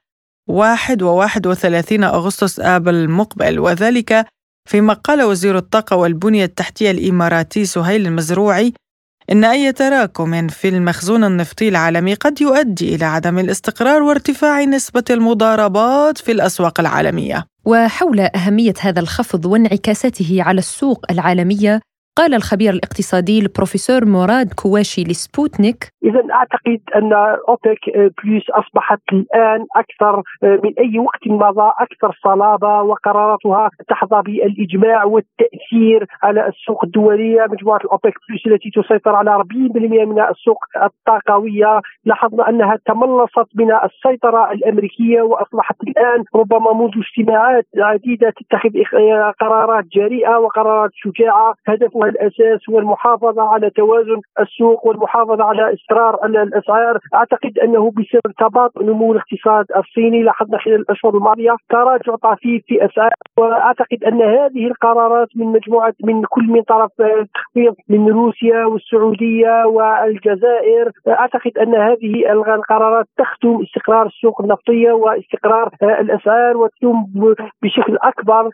1 و 31 أغسطس آب المقبل. وذلك فيما قال وزير الطاقة والبنية التحتية الإماراتي سهيل المزروعي إن أي تراكم في المخزون النفطي العالمي قد يؤدي إلى عدم الاستقرار وارتفاع نسبة المضاربات في الأسواق العالمية. وحول أهمية هذا الخفض وانعكاساته على السوق العالمية قال الخبير الاقتصادي البروفيسور مراد كواشي لسبوتنيك اذا أعتقد أن أوبك بلس أصبحت الآن أكثر من أي وقت مضى أكثر صلابة وقراراتها تحظى بالإجماع والتأثير على السوق الدولية. مجموعة الأوبك بلس التي تسيطر على 40% من السوق الطاقوية. لاحظنا أنها تملصت من السيطرة الأمريكية وأصبحت الآن ربما منذ اجتماعات عديدة تتخذ قرارات جريئة وقرارات شجاعة. هدفها الاساس هو المحافظه على توازن السوق والمحافظة على استقرار الأسعار. أعتقد أنه بسبب تباطؤ نمو الاقتصاد الصيني لاحظنا خلال الأشهر الماضية تراجع طفيف في أسعار. وأعتقد أن هذه القرارات من مجموعه من كل من طرف تخفيض من روسيا والسعودية والجزائر. أعتقد أن هذه القرارات تخدم استقرار السوق النفطية واستقرار الأسعار وتخدم بشكل أكبر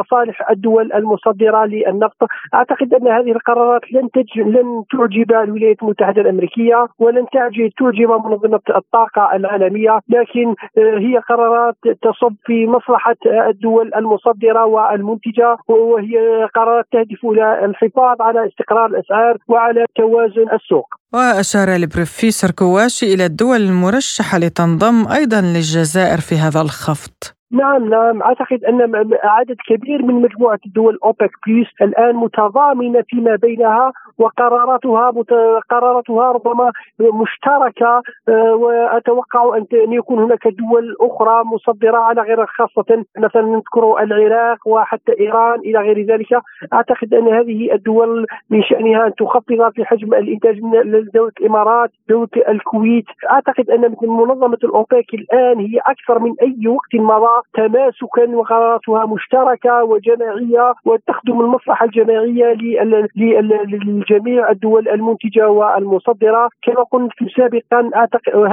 مصالح الدول المصدرة للنفط. أعتقد أن هذه القرارات لن تج... لن تعجب الولايات المتحدة الأمريكية ولن تعجب تعجب منظمة الطاقة العالمية لكن آه، هي قرارات تصب في مصلحة الدول المصدرة والمنتجة وهي قرارات تهدف إلى الحفاظ على استقرار الأسعار وعلى توازن السوق. وأشار البروفيسور كواشي إلى الدول المرشحة لتنضم أيضا للجزائر في هذا الخفض. نعم نعم. أعتقد أن عدد كبير من مجموعة الدول أوبك بليس الآن متضامنة فيما بينها وقراراتها قراراتها ربما مشتركة آه، وأتوقع أن يكون هناك دول أخرى مصدرة على غير خاصة مثلا نذكر العراق وحتى إيران إلى غير ذلك. أعتقد أن هذه الدول من شأنها أن تخفض في حجم الإنتاج من دولة الإمارات دولة الكويت. أعتقد أن منظمة الأوبك الآن هي أكثر من أي وقت مضى تماسكا وقراراتها مشتركة وجماعية وتخدم المصلحة الجماعية لجميع الدول المنتجة والمصدرة. كما قلت سابقا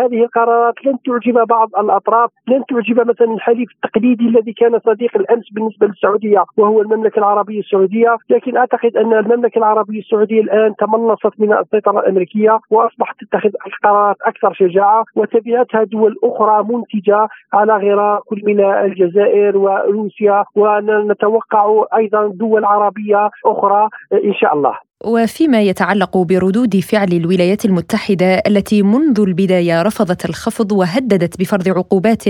هذه القرارات لن تعجب بعض الأطراف لن تعجب مثلا الحليف التقليدي الذي كان صديق الأمس بالنسبة للسعودية وهو المملكة العربية السعودية. لكن أعتقد أن المملكة العربية السعودية الآن تملصت من السيطرة الأمريكية وأصبحت تتخذ قرارات أكثر شجاعة وتبعتها دول أخرى منتجة على غرار كل من الجزائر وروسيا ونتوقع أيضا دول عربية أخرى إن شاء الله. وفيما يتعلق بردود فعل الولايات المتحدة التي منذ البداية رفضت الخفض وهددت بفرض عقوبات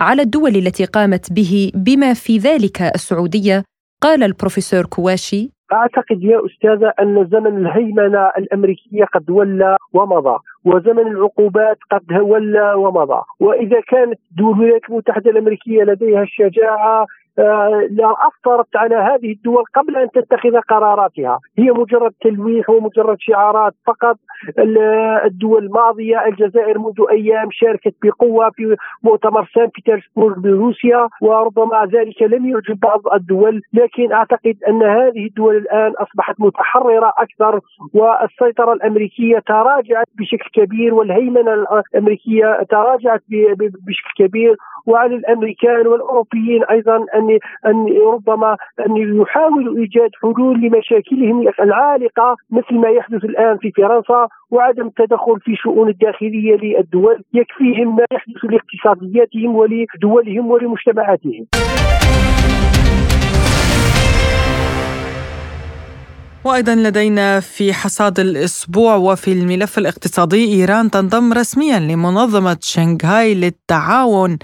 على الدول التي قامت به بما في ذلك السعودية قال البروفيسور كواشي أعتقد يا أستاذة أن زمن الهيمنة الأمريكية قد ولى ومضى وزمن العقوبات قد ولى ومضى وإذا كانت الولايات المتحده الأمريكية لديها الشجاعة لا أفطرت على هذه الدول قبل أن تتخذ قراراتها. هي مجرد تلويح ومجرد شعارات فقط. الدول الماضية الجزائر منذ أيام شاركت بقوة في مؤتمر سان بيترسبورغ بروسيا وربما ذلك لم يعجب بعض الدول. لكن أعتقد أن هذه الدول الآن أصبحت متحررة أكثر والسيطرة الأمريكية تراجعت بشكل كبير والهيمنة الأمريكية تراجعت بشكل كبير. وعلى الأمريكان والأوروبيين أيضا ان ان ربما ان يحاولوا إيجاد حلول لمشاكلهم العالقة مثل ما يحدث الآن في فرنسا وعدم التدخل في شؤون الداخلية للدول يكفيهم ما يحدث لاقتصادياتهم ولدولهم ولمجتمعاتهم. وأيضا لدينا في حصاد الأسبوع وفي الملف الاقتصادي إيران تنضم رسميا لمنظمة شنغهاي للتعاون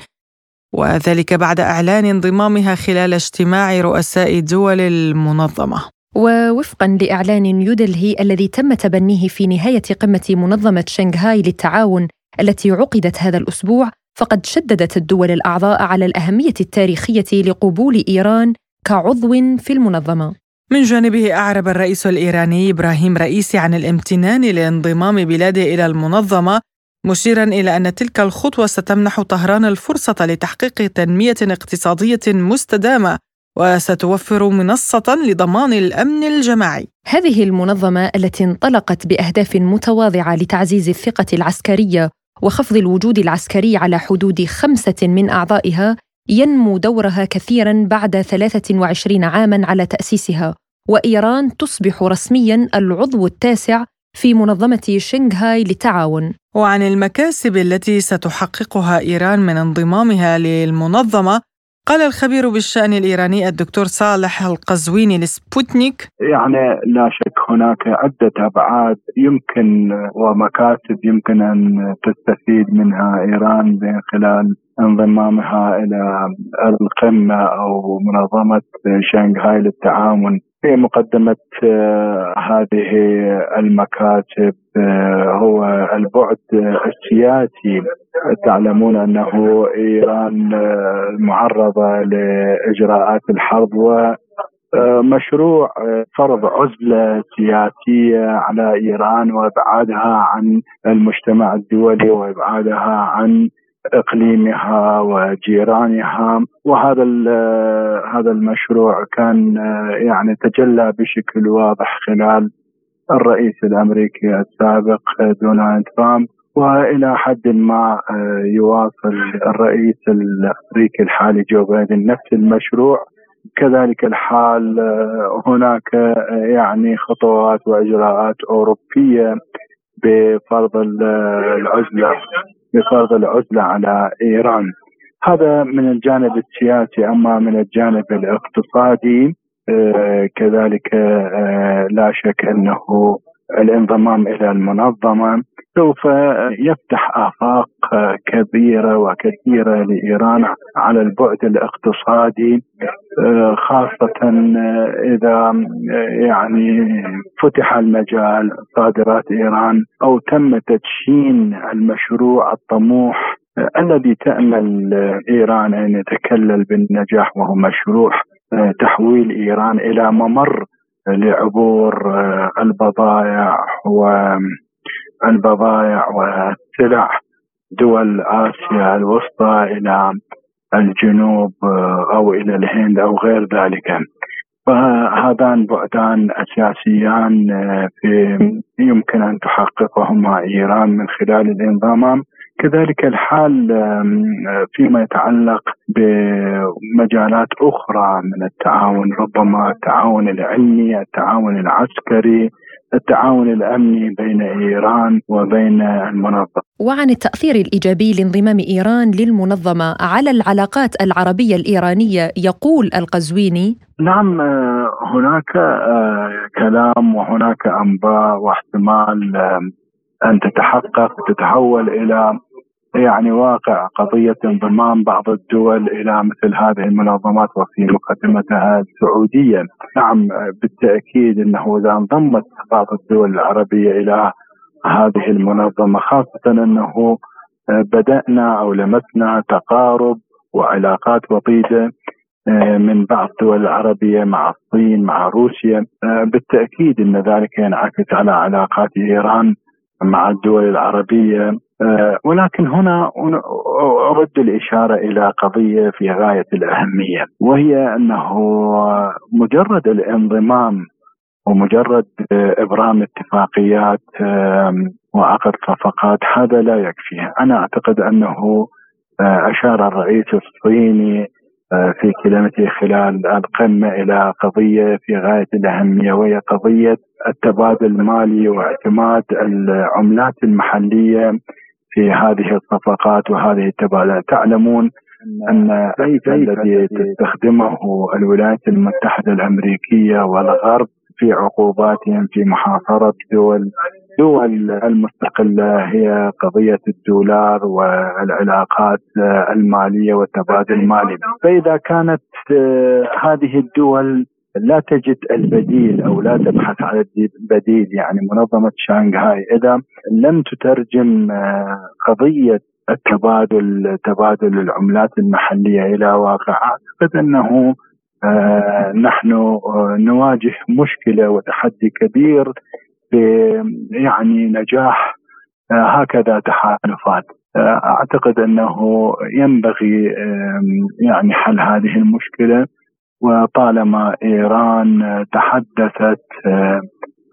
وذلك بعد إعلان انضمامها خلال اجتماع رؤساء دول المنظمة. ووفقا لإعلان نيودلهي الذي تم تبنيه في نهاية قمة منظمة شنغهاي للتعاون التي عقدت هذا الأسبوع فقد شددت الدول الأعضاء على الأهمية التاريخية لقبول إيران كعضو في المنظمة. من جانبه أعرب الرئيس الإيراني إبراهيم رئيسي عن الامتنان لانضمام بلاده إلى المنظمة مشيرا إلى أن تلك الخطوة ستمنح طهران الفرصة لتحقيق تنمية اقتصادية مستدامة وستوفر منصة لضمان الأمن الجماعي. هذه المنظمة التي انطلقت بأهداف متواضعة لتعزيز الثقة العسكرية وخفض الوجود العسكري على حدود خمسة من أعضائها ينمو دورها كثيرا بعد 23 عاما على تأسيسها وإيران تصبح رسميا العضو التاسع في منظمة شنغهاي للتعاون وعن المكاسب التي ستحققها إيران من انضمامها للمنظمة قال الخبير بالشأن الإيراني الدكتور صالح القزويني لسبوتنيك يعني لا شك هناك عدة أبعاد يمكن ومكاسب يمكن أن تستفيد منها إيران من خلال انضمامها إلى القمة أو منظمة شنغهاي للتعاون. في مقدمة آه، هذه المكاتب آه، هو البعد السياسي. تعلمون أنه إيران آه، معرضة لإجراءات الحرب و مشروع فرض عزلة سياسية على إيران وإبعادها عن المجتمع الدولي وإبعادها عن إقليمها وجيرانها. وهذا هذا المشروع كان يعني تجلى بشكل واضح خلال الرئيس الأمريكي السابق دونالد ترامب. وإلى حد ما يواصل الرئيس الأمريكي الحالي جو بايدن نفس المشروع. كذلك الحال هناك يعني خطوات وإجراءات أوروبية بفرض العزلة بفرض العزلة على إيران. هذا من الجانب السياسي أما من الجانب الاقتصادي آه، كذلك آه، لا شك أنه الانضمام إلى المنظمة. سوف يفتح آفاق كبيرة وكثيرة لإيران على البعد الاقتصادي خاصة إذا يعني فتح المجال صادرات إيران أو تم تدشين المشروع الطموح الذي تأمل إيران أن يتكلل بالنجاح وهو مشروع تحويل إيران إلى ممر لعبور البضائع والبضائع والسلع دول آسيا الوسطى إلى الجنوب أو إلى الهند أو غير ذلك. فهذان بعدان أساسيان في يمكن أن تحققهما إيران من خلال الانضمام. كذلك الحال فيما يتعلق بمجالات أخرى من التعاون ربما التعاون العلمي، التعاون العسكري، التعاون الأمني بين إيران وبين المنظمة. وعن التأثير الإيجابي لانضمام إيران للمنظمة على العلاقات العربية الإيرانية يقول القزويني نعم هناك كلام وهناك أنباء واحتمال أن تتحقق تتحول إلى يعني واقع قضية انضمام بعض الدول إلى مثل هذه المنظمات وفي مقدمتها السعودية نعم بالتأكيد أنه إذا انضمت بعض الدول العربية إلى هذه المنظمة خاصة أنه بدأنا أو لمسنا تقارب وعلاقات وطيدة من بعض الدول العربية مع الصين مع روسيا. بالتأكيد أن ذلك ينعكس على علاقات إيران مع الدول العربية. آه، ولكن هنا أرد الإشارة إلى قضية في غاية الأهمية وهي أنه مجرد الانضمام ومجرد إبرام اتفاقيات وعقد صفقات هذا لا يكفي. أنا أعتقد أنه آه، أشار الرئيس الصيني آه، في كلمته خلال القمة إلى قضية في غاية الأهمية وهي قضية التبادل المالي واعتماد العملات المحلية في هذه الصفقات وهذه التبادلات تعلمون أن الذي تستخدمه الولايات المتحدة الأمريكية والغرب في عقوباتهم في محاصرة دول الدول المستقلة هي قضية الدولار والعلاقات المالية والتبادل المالي. فإذا كانت آه، هذه الدول لا تجد البديل أو لا تبحث عن البديل يعني منظمة شانغهاي. إذا لم تترجم آه، قضية التبادل تبادل العملات المحلية إلى واقع أعتقد أنه آه، نحن نواجه مشكلة وتحدي كبير يعني نجاح آه، هكذا تحالفات. آه، أعتقد أنه ينبغي يعني حل هذه المشكلة. وطالما إيران تحدثت آه،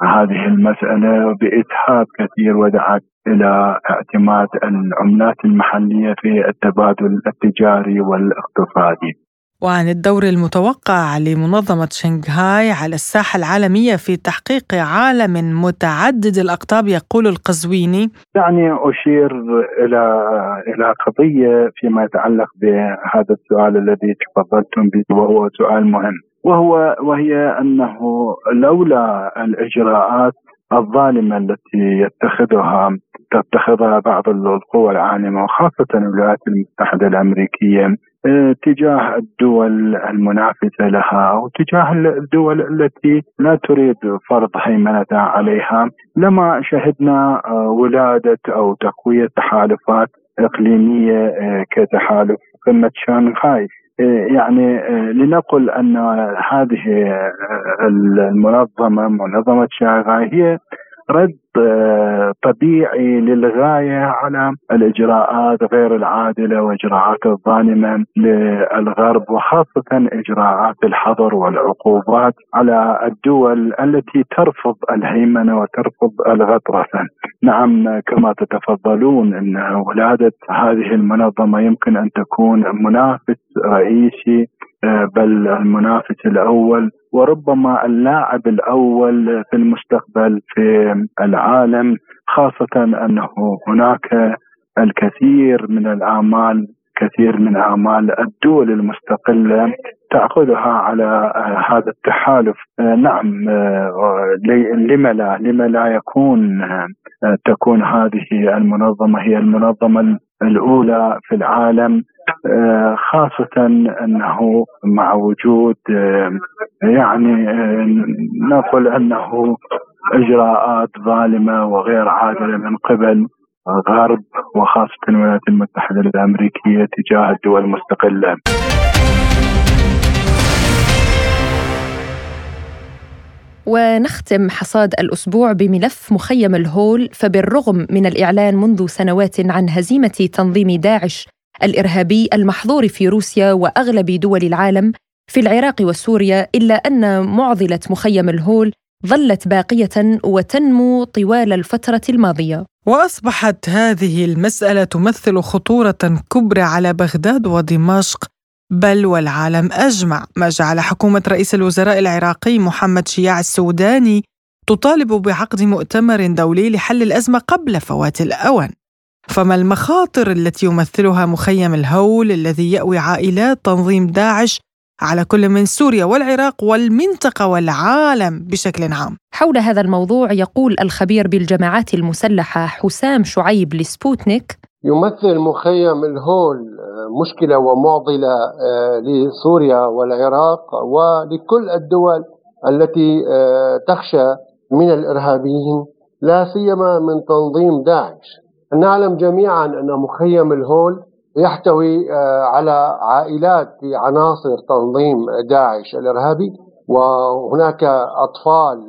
هذه المسألة باسهاب كثير ودعت إلى اعتماد العملات المحلية في التبادل التجاري والاقتصادي. وعن الدور المتوقع لمنظمة شنغهاي على الساحة العالمية في تحقيق عالم متعدد الأقطاب يقول القزويني. يعني أشير إلى إلى قضية فيما يتعلق بهذا السؤال الذي تفضلتم به وهو سؤال مهم وهو وهي أنه لولا الإجراءات الظالمة التي يتخذها تتخذها بعض القوى العالمة وخاصة الولايات المتحدة الأمريكية آه، تجاه الدول المنافسة لها أو تجاه الدول التي لا تريد فرض هيمنتها عليها. لما شهدنا آه، ولادة أو تقوية تحالفات إقليمية آه، كتحالف قمة شانغهاي يعني لنقل أن هذه المنظمة منظمة شانغهاي هي رد آه، طبيعي للغاية على الإجراءات غير العادلة وإجراءات الظالمة للغرب وخاصة إجراءات الحظر والعقوبات على الدول التي ترفض الهيمنة وترفض الغطرسه. نعم كما تتفضلون إن ولادة هذه المنظمة يمكن أن تكون منافس رئيسي آه، بل المنافس الأول وربما اللاعب الأول في المستقبل في العالم خاصة أنه هناك الكثير من الأعمال كثير من أعمال الدول المستقلة تأخذها على آه، هذا التحالف. آه، نعم آه، لما لا لما لا يكون تكون هذه المنظمة هي المنظمة الأولى في العالم. خاصة أنه مع وجود يعني نقول أنه إجراءات ظالمة وغير عادلة من قبل الغرب وخاصة الولايات المتحدة الأمريكية تجاه الدول المستقلة. ونختم حصاد الأسبوع بملف مخيم الهول فبالرغم من الإعلان منذ سنوات عن هزيمة تنظيم داعش الإرهابي المحظور في روسيا وأغلب دول العالم في العراق وسوريا إلا أن معضلة مخيم الهول ظلت باقية وتنمو طوال الفترة الماضية. وأصبحت هذه المسألة تمثل خطورة كبرى على بغداد ودمشق بل والعالم أجمع. ما جعل حكومة رئيس الوزراء العراقي محمد شياع السوداني تطالب بعقد مؤتمر دولي لحل الأزمة قبل فوات الأوان. فما المخاطر التي يمثلها مخيم الهول الذي يأوي عائلات تنظيم داعش على كل من سوريا والعراق والمنطقة والعالم بشكل عام. حول هذا الموضوع يقول الخبير بالجماعات المسلحة حسام شعيب لسبوتنيك يمثل مخيم الهول مشكلة ومعضلة آه، لسوريا والعراق ولكل الدول التي آه، تخشى من الإرهابيين لا سيما من تنظيم داعش. نعلم جميعا أن مخيم الهول يحتوي آه، على عائلات عناصر تنظيم داعش الإرهابي وهناك أطفال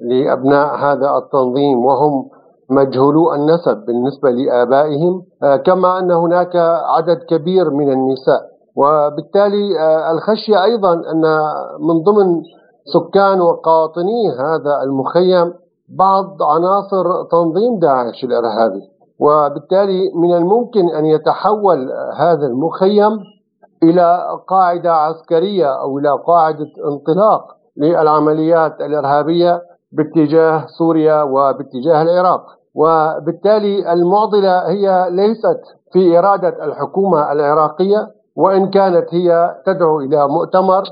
لأبناء هذا التنظيم وهم مجهولو النسب بالنسبة لآبائهم آه، كما أن هناك عدد كبير من النساء. وبالتالي آه، الخشية أيضا أن من ضمن سكان وقاطني هذا المخيم بعض عناصر تنظيم داعش الإرهابي. وبالتالي من الممكن أن يتحول هذا المخيم إلى قاعدة عسكرية أو إلى قاعدة انطلاق للعمليات الإرهابية باتجاه سوريا وباتجاه العراق. وبالتالي المعضلة هي ليست في إرادة الحكومة العراقية وإن كانت هي تدعو إلى مؤتمر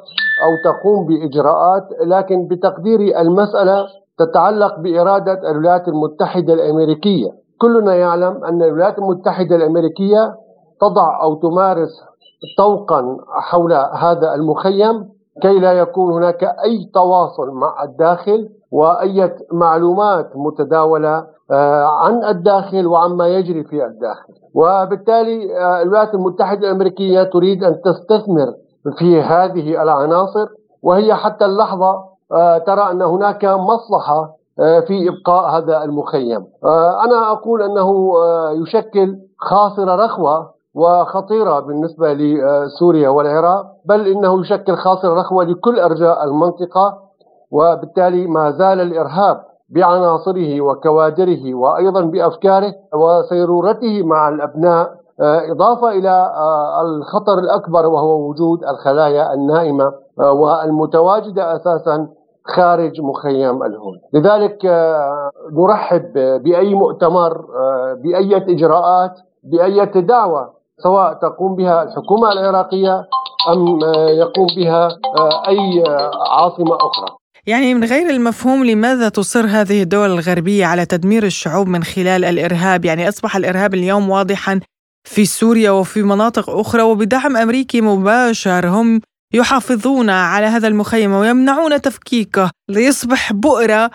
أو تقوم بإجراءات لكن بتقدير المسألة تتعلق بإرادة الولايات المتحدة الأمريكية. كلنا يعلم أن الولايات المتحدة الأمريكية تضع أو تمارس طوقا حول هذا المخيم كي لا يكون هناك أي تواصل مع الداخل وأي معلومات متداولة آه، عن الداخل وعما يجري في الداخل. وبالتالي آه، الولايات المتحدة الأمريكية تريد أن تستثمر في هذه العناصر وهي حتى اللحظة آه، ترى أن هناك مصلحة في إبقاء هذا المخيم. آه، أنا أقول أنه آه، يشكل خاصره رخوة وخطيرة بالنسبة لسوريا والعراق، بل إنه يشكل خاصره رخوة لكل أرجاء المنطقة وبالتالي ما زال الإرهاب بعناصره وكوادره وأيضا بأفكاره وسيرورته مع الأبناء إضافة إلى الخطر الأكبر وهو وجود الخلايا النائمة والمتواجدة أساسا خارج مخيم الهول لذلك آه، نرحب بأي مؤتمر آه، بأي إجراءات بأي دعوة سواء تقوم بها الحكومة العراقية أم آه، يقوم بها أي عاصمة أخرى. يعني من غير المفهوم لماذا تصر هذه الدول الغربية على تدمير الشعوب من خلال الإرهاب؟ يعني أصبح الإرهاب اليوم واضحا في سوريا وفي مناطق أخرى وبدعم أمريكي مباشر. هم يحافظون على هذا المخيم ويمنعون تفكيكه ليصبح بؤرة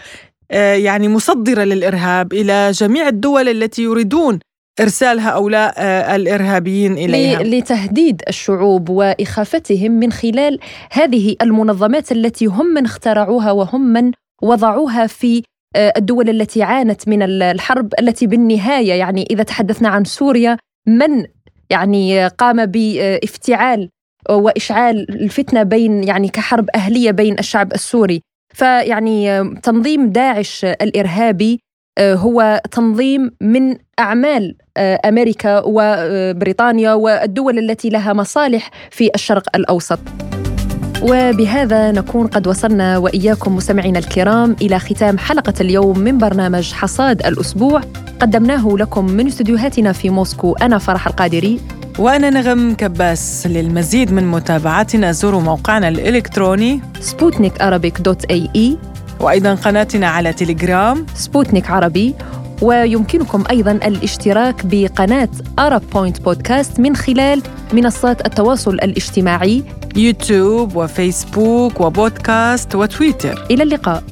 آه، يعني مصدرة للإرهاب إلى جميع الدول التي يريدون إرسال هؤلاء آه، الإرهابيين إليها. لتهديد الشعوب وإخافتهم من خلال هذه المنظمات التي هم من اخترعوها وهم من وضعوها في آه، الدول التي عانت من الحرب التي بالنهاية يعني إذا تحدثنا عن سوريا من يعني قام بإفتعال وإشعال الفتنة بين يعني كحرب أهلية بين الشعب السوري. فيعني تنظيم داعش الإرهابي آه، هو تنظيم من أعمال آه، أمريكا وبريطانيا والدول التي لها مصالح في الشرق الأوسط. وبهذا نكون قد وصلنا وإياكم مستمعينا الكرام إلى ختام حلقة اليوم من برنامج حصاد الأسبوع. قدمناه لكم من استديوهاتنا في موسكو أنا فرح القادري. وأنا نغم كباس للمزيد من متابعتنا. زوروا موقعنا الإلكتروني سبوتنيك dot ae وأيضا قناتنا على تليجرام سبوتنيك عربي ويمكنكم أيضا الاشتراك بقناة Arab Point Podcast من خلال منصات التواصل الاجتماعي يوتيوب وفيسبوك وبودكاست وتويتر. إلى اللقاء.